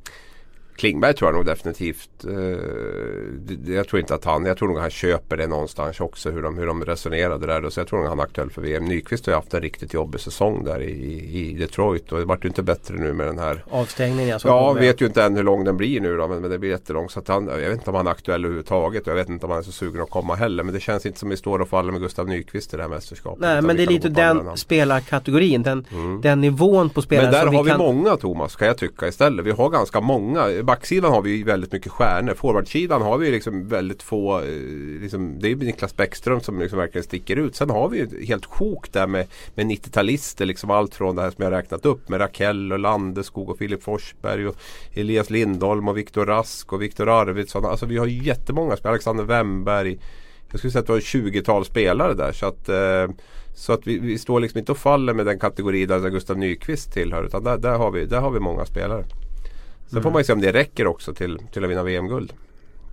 Klingberg tror jag nog definitivt. Eh, jag tror inte att han, jag tror nog han köper det någonstans också hur de, hur de resonerade där. Så jag tror nog han är aktuell för VM. Nyqvist har ju haft en riktigt jobbig säsong där i, i Detroit och det vart ju inte bättre nu med den här avstängningen. Alltså, ja, vet ju inte än hur lång den blir nu då men, men det blir jättelång. Så att han, jag vet inte om han är aktuell överhuvudtaget och jag vet inte om han är så sugen att komma heller. Men det känns inte som vi står och faller med Gustav Nyqvist i det här mästerskapet. Nej men det är lite den spelarkategorin, den, mm. den nivån på spelare. Men där har vi, kan... många Thomas kan jag tycka istället. Vi har ganska många. Backsidan har vi väldigt mycket stjärnor. Forwardsidan har vi liksom väldigt få. Eh, liksom, det är Niklas Bäckström som liksom verkligen sticker ut. Sen har vi ju helt sjok där med, med 90-talister. Liksom allt från det här som jag räknat upp med Rakell och Landeskog och Filip Forsberg och Elias Lindholm och Viktor Rask och Viktor Arvidsson. Alltså vi har jättemånga spelare. Alexander Wemberg. Jag skulle säga att vi har 20-tal spelare där. Så att, eh, så att vi, vi, står liksom inte och faller med den kategori där Gustav Nyqvist tillhör. Utan där, där, har, vi, där har vi många spelare. Sen mm. får man ju se om det räcker också till, till att vinna VM-guld.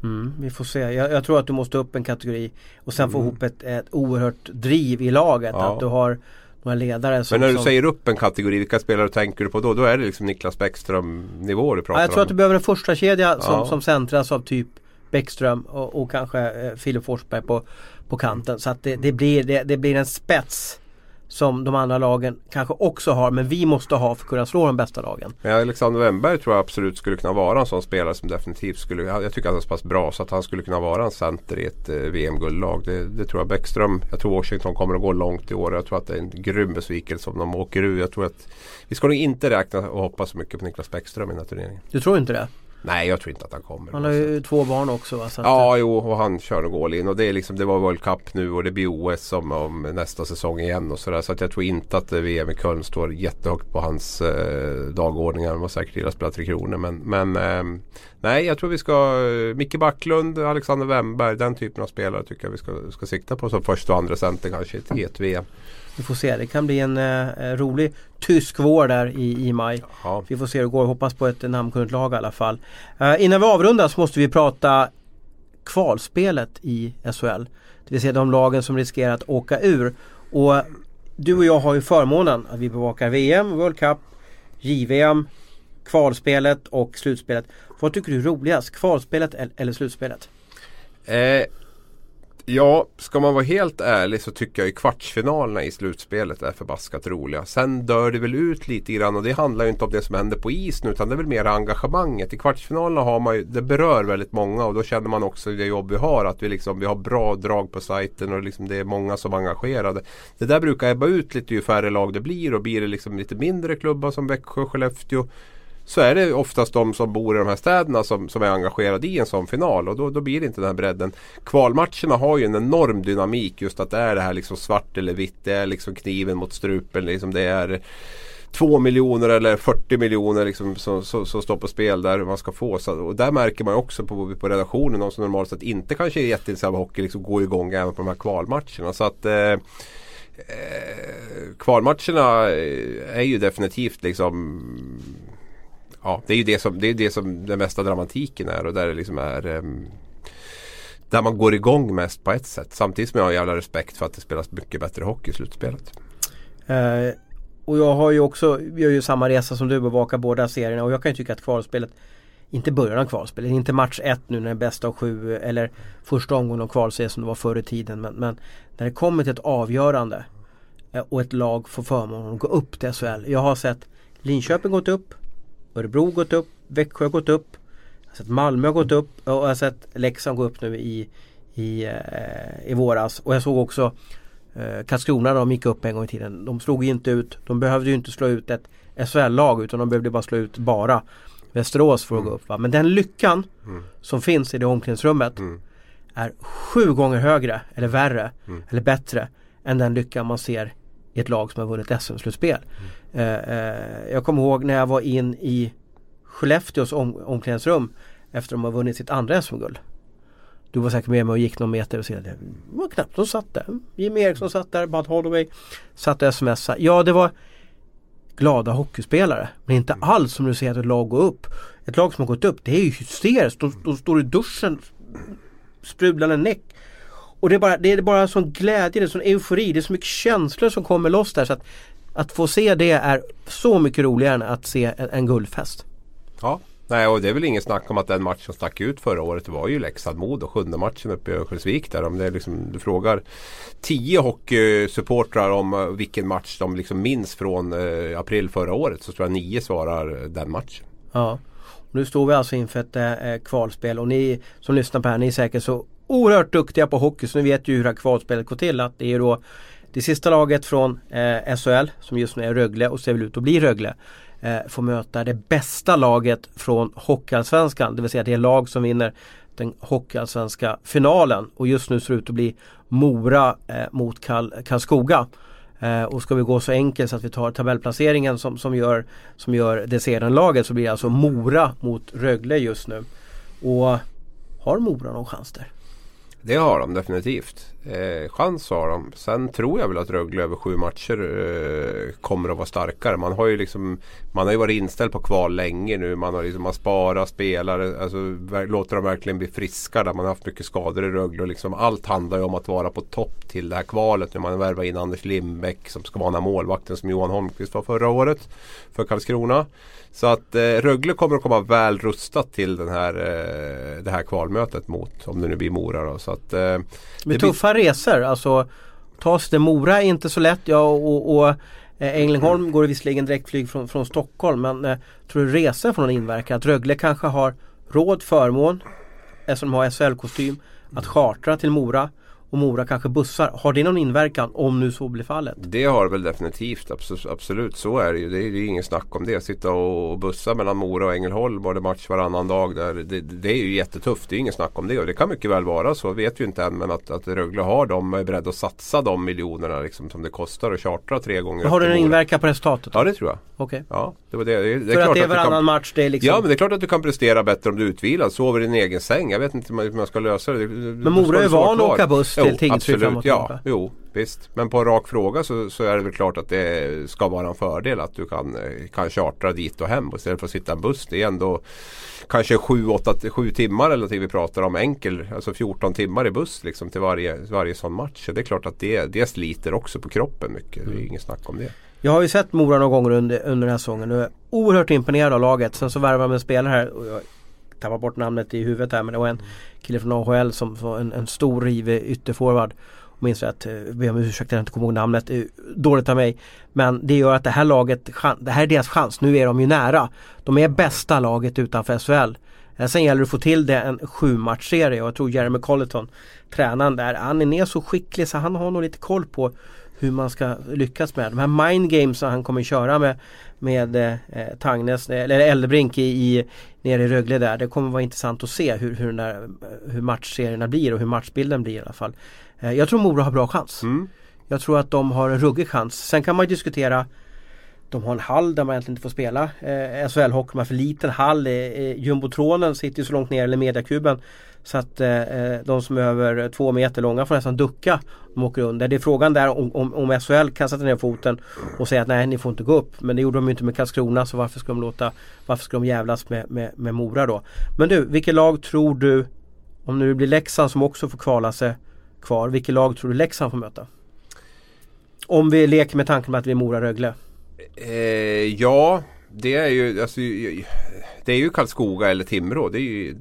Mm, vi får se. Jag, jag, tror att du måste upp en kategori och sen mm. få ihop ett, ett oerhört driv i laget. Ja. Att du har några ledare som, Men när du som... säger upp en kategori, vilka spelare tänker du på då? Då är det liksom Niklas Bäckström nivå du pratar om? Ja, jag tror om. att du behöver en första kedja som, ja. som centras av typ Bäckström och, och kanske eh, Filip Forsberg på, på kanten. Så att det, det blir, det, det, blir en spets som de andra lagen kanske också har men vi måste ha för att kunna slå de bästa lagen. Men Alexander Wennberg tror jag absolut skulle kunna vara en sån spelare som definitivt skulle, jag tycker att han är så pass bra så att han skulle kunna vara en center i ett eh, VM-guldlag. Det, det, tror jag Bäckström, jag tror Washington kommer att gå långt i år. Jag tror att det är en grym besvikelse om de åker ur. Jag tror att vi ska nog inte räkna och hoppas så mycket på Niklas Bäckström i den här turneringen. Du tror inte det? Nej jag tror inte att han kommer. Han har ju två barn också va? Så att, ja jo och han kör nog all in och det är liksom Det var World Cup nu och det blir OS om, om nästa säsong igen och sådär. Så att jag tror inte att VM i Köln står jättehögt på hans eh, dagordning. Han var säkert illa spela Tre Kronor men, men eh, Nej jag tror vi ska Micke Backlund, Alexander Wemberg den typen av spelare tycker jag vi ska, ska sikta på som första och andra center kanske i ett VM. Vi får se, det kan bli en eh, rolig tysk vår där i, i maj. Ja. Vi får se hur det går, hoppas på ett namnkunnigt lag i alla fall. Eh, innan vi avrundar så måste vi prata kvalspelet i SHL. Det vill säga de lagen som riskerar att åka ur. Och du och jag har ju förmånen att vi bevakar VM, World Cup, JVM, kvalspelet och slutspelet. Vad tycker du är roligast? Kvalspelet eller slutspelet? Eh, Ja, ska man vara helt ärlig så tycker jag ju kvartsfinalerna i slutspelet är förbaskat roliga. Sen dör det väl ut lite grann och det handlar ju inte om det som händer på isen utan det är väl mer engagemanget. I kvartsfinalerna har man ju, det berör väldigt många och då känner man också det jobb vi har att vi, liksom, vi har bra drag på sajten och liksom det är många som är engagerade. Det där brukar ebba ut lite ju färre lag det blir och blir det liksom lite mindre klubbar som Växjö, och Skellefteå så är det oftast de som bor i de här städerna som, som är engagerade i en sån final och då, då blir det inte den här bredden. Kvalmatcherna har ju en enorm dynamik just att det är det här liksom svart eller vitt. Det är liksom kniven mot strupen. Liksom det är 2 miljoner eller 40 miljoner liksom som, som, som, står på spel där man ska få. Så, och där märker man också på, på redaktionen, de som normalt sett inte kanske är jätteintresserade av hockey, liksom går igång även på de här kvalmatcherna. Så att eh, Eh, kvalmatcherna är ju definitivt liksom ja, det är ju det som, det är det som den mesta dramatiken är och där det liksom är um, där man går igång mest på ett sätt. Samtidigt som jag har jävla respekt för att det spelas mycket bättre hockey i slutspelet. Eh, och jag har ju också, vi gör ju samma resa som du bevakar båda serierna och jag kan ju tycka att kvalspelet inte början av kvalspelet, inte match 1 nu när det är bästa av sju eller första omgången av kvalserien som det var förr i tiden. Men, men när det kommer till ett avgörande eh, och ett lag får förmånen att gå upp till SHL. Jag har sett Linköping gått upp, Örebro gått upp, Växjö gått upp. Jag har sett Malmö har gått upp och jag har sett Leksand gå upp nu i, i, eh, i våras. Och jag såg också eh, Karlskrona de gick upp en gång i tiden. De slog inte ut, de behövde ju inte slå ut ett SHL-lag utan de behövde bara slå ut bara Västerås för att mm. gå upp. Va? Men den lyckan mm. som finns i det omklädningsrummet mm. är sju gånger högre eller värre mm. eller bättre än den lyckan man ser i ett lag som har vunnit SM-slutspel. Eh, eh, jag kommer ihåg när jag var in i Skellefteås om, omklädningsrum efter att de har vunnit sitt andra SM-guld. Du var säkert med mig och gick någon meter och såg det var knappt de satt där. Jimmy Eriksson satt där, Bud Holloway satt och smsade. Ja det var glada hockeyspelare. Men inte mm. alls som du ser att ett lag går upp. Ett lag som har gått upp det är ju hysteriskt. De, de står i duschen sprudlande näck och det är bara, det är bara sån glädje, det är sån eufori, det är så mycket känslor som kommer loss där. Så att, att få se det är så mycket roligare än att se en, en guldfest. Ja, Nej, och det är väl ingen snack om att den match som stack ut förra året var ju Leksand-Modo. Sjunde matchen uppe i Örnsköldsvik där. Om det är liksom, du frågar tio hockeysupportrar om uh, vilken match de liksom minns från uh, april förra året så tror jag nio svarar den matchen. Ja. Nu står vi alltså inför ett äh, kvalspel och ni som lyssnar på det här, ni är säkert så oerhört duktiga på hockey så ni vet ju hur det här kvalspelet går till. Att det är då det sista laget från eh, SHL som just nu är Rögle och ser väl ut att bli Rögle. Eh, får möta det bästa laget från Hockeyallsvenskan. Det vill säga det lag som vinner den Hockeyallsvenska finalen. Och just nu ser det ut att bli Mora eh, mot Karl, Karlskoga. Eh, och ska vi gå så enkelt så att vi tar tabellplaceringen som, som gör, som gör det sedan laget så blir det alltså Mora mot Rögle just nu. Och har Mora någon chans där? Det har de definitivt. Eh, chans har de. Sen tror jag väl att Rögle över sju matcher eh, kommer att vara starkare. Man har ju liksom Man har ju varit inställd på kval länge nu. Man har liksom man sparat spelare. Alltså, låter dem verkligen bli friska. Där man har haft mycket skador i Rögle. Och liksom, allt handlar ju om att vara på topp till det här kvalet. Nu man värvar in Anders Lindbäck som ska vara målvakten som Johan Holmqvist var förra året. För Karlskrona. Så att eh, Rögle kommer att komma väl rustat till den här, eh, det här kvalmötet mot, om det nu blir Mora då. Så att, eh, Med tuffa resor, alltså ta sig till Mora är inte så lätt. Ja, och, och eh, Ängelholm går det visserligen direktflyg från, från Stockholm men eh, tror du resor får någon inverkan? Att Rögle kanske har råd, förmån eftersom de har SHL-kostym att chartra till Mora och Mora kanske bussar. Har det någon inverkan om nu så blir fallet? Det har väl definitivt. Absolut, så är det ju. Det är, det är ingen snack om det. Sitta och bussa mellan Mora och Ängelholm var det match varannan dag. Där. Det, det är ju jättetufft. Det är ingen snack om det. Och det kan mycket väl vara så. Vet ju inte än. Men att, att Rögle har dem är beredd att satsa de miljonerna liksom, som det kostar att chartra tre gånger. Har det en inverkan på resultatet? Ja det tror jag. Okej. Okay. Ja, det var det. det, det För att det är varannan kan... match. Det är liksom... Ja men det är klart att du kan prestera bättre om du är utvilad. Sover i din egen säng. Jag vet inte hur man ska lösa det. Men Mora är van att åka buss till Tingsryd framåt ja, jo, visst. Men på en rak fråga så, så, är det väl klart att det ska vara en fördel att du kan, kan chartra dit och hem istället för att sitta i en buss. Det är ändå kanske 7-8 timmar eller någonting vi pratar om enkel. Alltså 14 timmar i buss liksom till varje, varje sån match. Så det är klart att det, det sliter också på kroppen mycket. Det är mm. inget snack om det. Jag har ju sett Mora några gånger under, under den här säsongen och är oerhört imponerad av laget. Sen så värvar de en spelare här. Och jag tappar bort namnet i huvudet här men det var en kille från AHL som var en, en stor rivig ytterforward minns rätt, be om ursäkt att eh, jag inte kommer ihåg namnet, eh, dåligt av mig. Men det gör att det här laget, det här är deras chans, nu är de ju nära. De är bästa laget utanför SHL. Eh, sen gäller det att få till det en sjumatchserie och jag tror Jeremy Colleton, tränaren där, han är så skicklig så han har nog lite koll på hur man ska lyckas med de här mind games som han kommer köra med med eh, Tangnes, eller Eldebrink i, i, nere i Rögle där. Det kommer vara intressant att se hur, hur, där, hur matchserierna blir och hur matchbilden blir i alla fall. Eh, jag tror Mora har bra chans. Mm. Jag tror att de har en ruggig chans. Sen kan man diskutera de har en hall där man egentligen inte får spela eh, SHL-hockey. Man har för liten hall. Eh, eh, jumbotronen sitter ju så långt ner, eller mediakuben. Så att eh, eh, de som är över två meter långa får nästan ducka. De åker under. Det är frågan där om, om, om SHL kan sätta ner foten och säga att nej ni får inte gå upp. Men det gjorde de ju inte med Karlskrona så varför ska de låta Varför ska de jävlas med, med, med Mora då? Men du, vilket lag tror du Om nu blir Leksand som också får kvala sig kvar. Vilket lag tror du Leksand får möta? Om vi leker med tanken med att vi är Mora-Rögle. Eh, ja, det är ju alltså, Det är ju Karlskoga eller Timrå. Det är ju,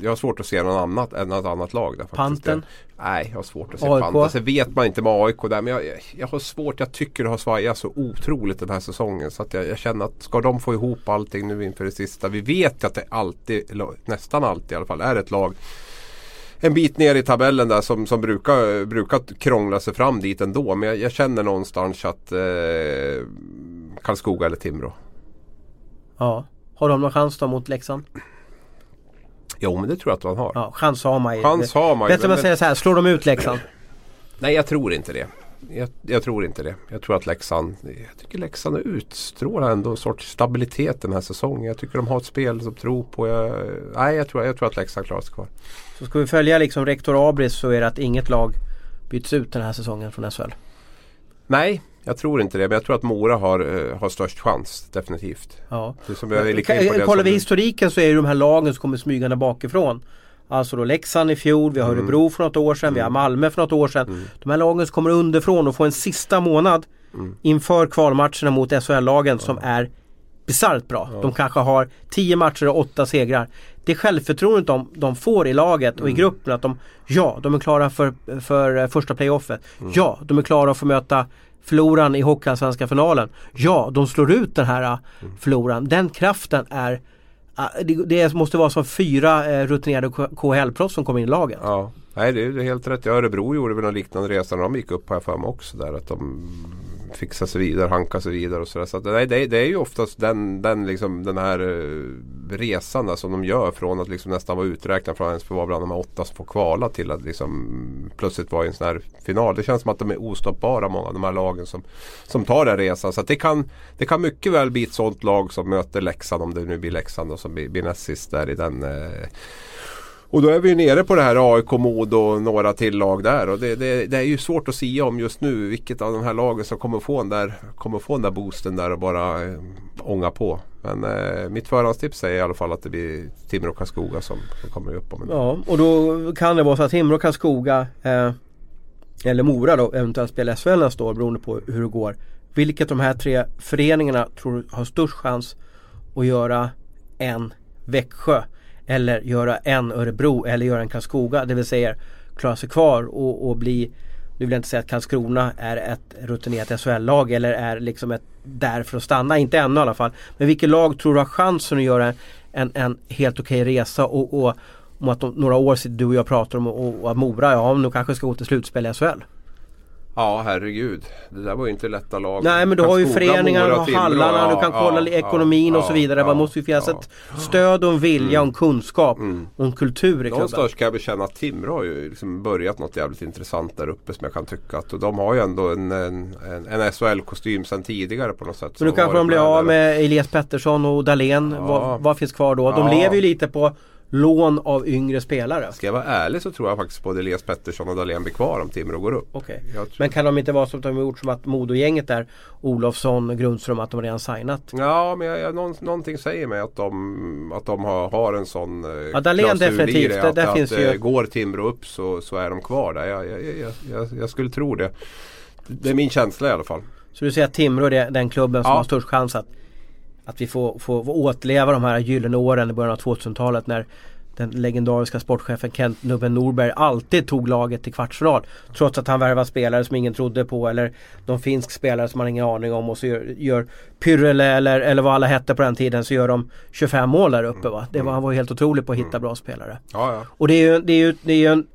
jag har svårt att se något annat än något annat lag där. Panten? nej, jag har svårt att se AIK. Panten. Sen vet man inte med AIK där. Men jag, jag har svårt. Jag tycker det har svajat så otroligt den här säsongen. Så att jag, jag, känner att ska de få ihop allting nu inför det sista. Vi vet att det alltid, nästan alltid i alla fall, är ett lag en bit ner i tabellen där som, som brukar, brukar krångla sig fram dit ändå. Men jag, jag känner någonstans att eh, Karlskoga eller Timrå. Ja. Har de någon chans då mot Leksand? Jo men det tror jag att de har. Ja, chans har man ju. Chans har man ju. Bättre man säger så här, slår de ut Leksand? Nej jag tror inte det. Jag, jag, tror inte det. Jag tror att Leksand, jag tycker Leksand utstrålar ändå en sorts stabilitet den här säsongen. Jag tycker de har ett spel som tror på. Jag, nej jag tror, jag tror att Leksand klarar sig kvar. Så ska vi följa liksom rektor Abris så är det att inget lag byts ut den här säsongen från SHL? Nej, jag tror inte det. Men jag tror att Mora har, uh, har störst chans. Definitivt. Ja. Som jag Kollar vi historiken så är det de här lagen som kommer smygande bakifrån. Alltså då Leksand i fjol, vi har mm. Örebro för något år sedan, mm. vi har mm. Malmö för något år sedan. Mm. De här lagen som kommer underifrån och får en sista månad mm. inför kvalmatcherna mot SHL-lagen ja. som är bisarrt bra. Ja. De kanske har 10 matcher och 8 segrar. Det självförtroendet de, de får i laget och i mm. gruppen att de, ja, de är klara för, för eh, första playoffet. Ja, de är klara att få möta förloraren i Hockeyallsvenska finalen. Ja, de slår ut den här eh, förloraren. Den kraften är Ah, det, måste vara som fyra eh, rutinerade KHL-proffs som kommer in i laget. Ja. Nej det är helt rätt. Örebro gjorde väl någon liknande resa när de gick upp här för mig också. Där, att de fixa sig vidare, hanka sig vidare och sådär. Så att, nej, det, det, är ju oftast den, den, liksom, den här eh, resan där, som de gör från att liksom nästan vara uträknad från att ens vara bland de åtta som får kvala till att liksom plötsligt vara i en sån här final. Det känns som att de är ostoppbara många av de här lagen som, som tar den resan. Så det, kan, det kan mycket väl bli ett sånt lag som möter Leksand om det nu blir Leksand och som blir, blir näst sist där i den eh, och då är vi nere på det här AIK, Modo och några till lag där. Och det, det, det, är ju svårt att säga om just nu vilket av de här lagen som kommer få den där, kommer få den där boosten där och bara eh, ånga på. Men eh, mitt förhandstips är i alla fall att det blir Timrå och Karlskoga som, som kommer upp om en Ja och då kan det vara så att Timrå och Karlskoga eh, eller Mora då eventuellt spelar SHL nästa år beroende på hur det går. Vilket de här tre föreningarna tror du har störst chans att göra en Växjö eller göra en Örebro eller göra en Karlskoga. Det vill säga klara sig kvar och, och bli nu vill jag inte säga att Karlskrona är ett rutinerat SHL-lag eller är liksom ett där för att stanna. Inte ännu i alla fall. Men vilket lag tror du har chansen att göra en, en helt okej okay resa och, och, om att om några år sitter du och jag pratar om och, och att Mora, ja nu kanske ska gå till slutspel i SHL. Ja herregud. Det där var ju inte lätta lag. Nej men du har ju föreningar, du har hallarna, du kan kolla ekonomin och så vidare. Ja, det måste ju finnas ett stöd och en vilja och en kunskap mm. och en kultur i klubben. Någonstans kan jag känna att Timrå har ju liksom börjat något jävligt intressant där uppe som jag kan tycka att och de har ju ändå en, en, en SHL-kostym sedan tidigare på något sätt. Men nu kanske de blir av med Elias Pettersson och Dahlén. Ja. Vad, vad, finns kvar då? De lever ju lite på lån av yngre spelare. Ska jag vara ärlig så tror jag faktiskt både Elias Pettersson och Dahlén blir kvar om Timrå går upp. Okay. Men kan de inte vara som de har gjort som att Modogänget där Olofsson, Grundström att de redan signat? Ja men jag, jag, någon, någonting säger mig att de, att de har, har en sån eh, ja, Dahlén definitivt. Det, att, att, finns att, ju... Eh, går Timrå upp så, så är de kvar där. Jag, jag, jag, skulle tro det. Det är min känsla i alla fall. Så du säger att Timrå är den klubben som ja. har störst chans att att vi får, får, får återleva de här gyllene åren i början av 2000-talet när den legendariska sportchefen Kent Nubben Norberg alltid tog laget till kvartsfinal. Trots att han värvade spelare som ingen trodde på eller de finsk spelare som man ingen aning om och så gör, gör Pyrrele eller, eller vad alla hette på den tiden så gör de 25 mål där uppe va. Det var, han var helt otrolig på att hitta bra spelare. Ja, ja. Och det är ju, det är ju, det är ju en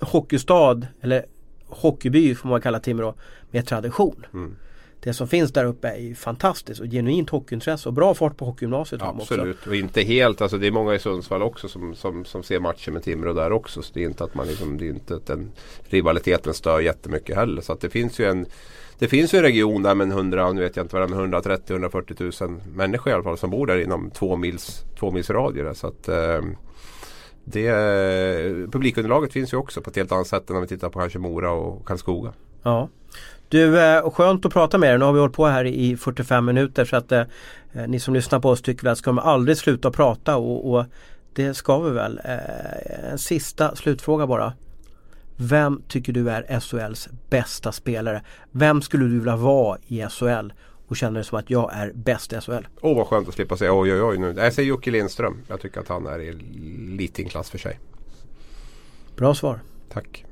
hockeystad eller hockeyby får man kalla Timrå med tradition. Mm det som finns där uppe är ju fantastiskt och genuint hockeyintresse och bra fart på hockeygymnasiet. Absolut också. och inte helt, alltså det är många i Sundsvall också som, som, som ser matcher med Timrå där också. Så det är inte att man liksom, det är inte att den rivaliteten stör jättemycket heller. Så att det finns ju en det finns ju en region där med 100, nu vet jag inte vad det är, 130-140 000 människor i alla fall som bor där inom två mils, två mils radie. Så att, eh, det, publikunderlaget finns ju också på ett helt annat sätt än när vi tittar på kanske Mora och Karlskoga. Ja. Du, eh, skönt att prata med dig. Nu har vi hållit på här i 45 minuter så att eh, eh, ni som lyssnar på oss tycker väl att ska de aldrig sluta prata och, och det ska vi väl. Eh, en sista slutfråga bara. Vem tycker du är SHLs bästa spelare? Vem skulle du vilja vara i SHL och känner som att jag är bäst i SHL? Åh oh, vad skönt att slippa säga oj oj oj nu. Jag säger Jocke Lindström. Jag tycker att han är i en klass för sig. Bra svar. Tack.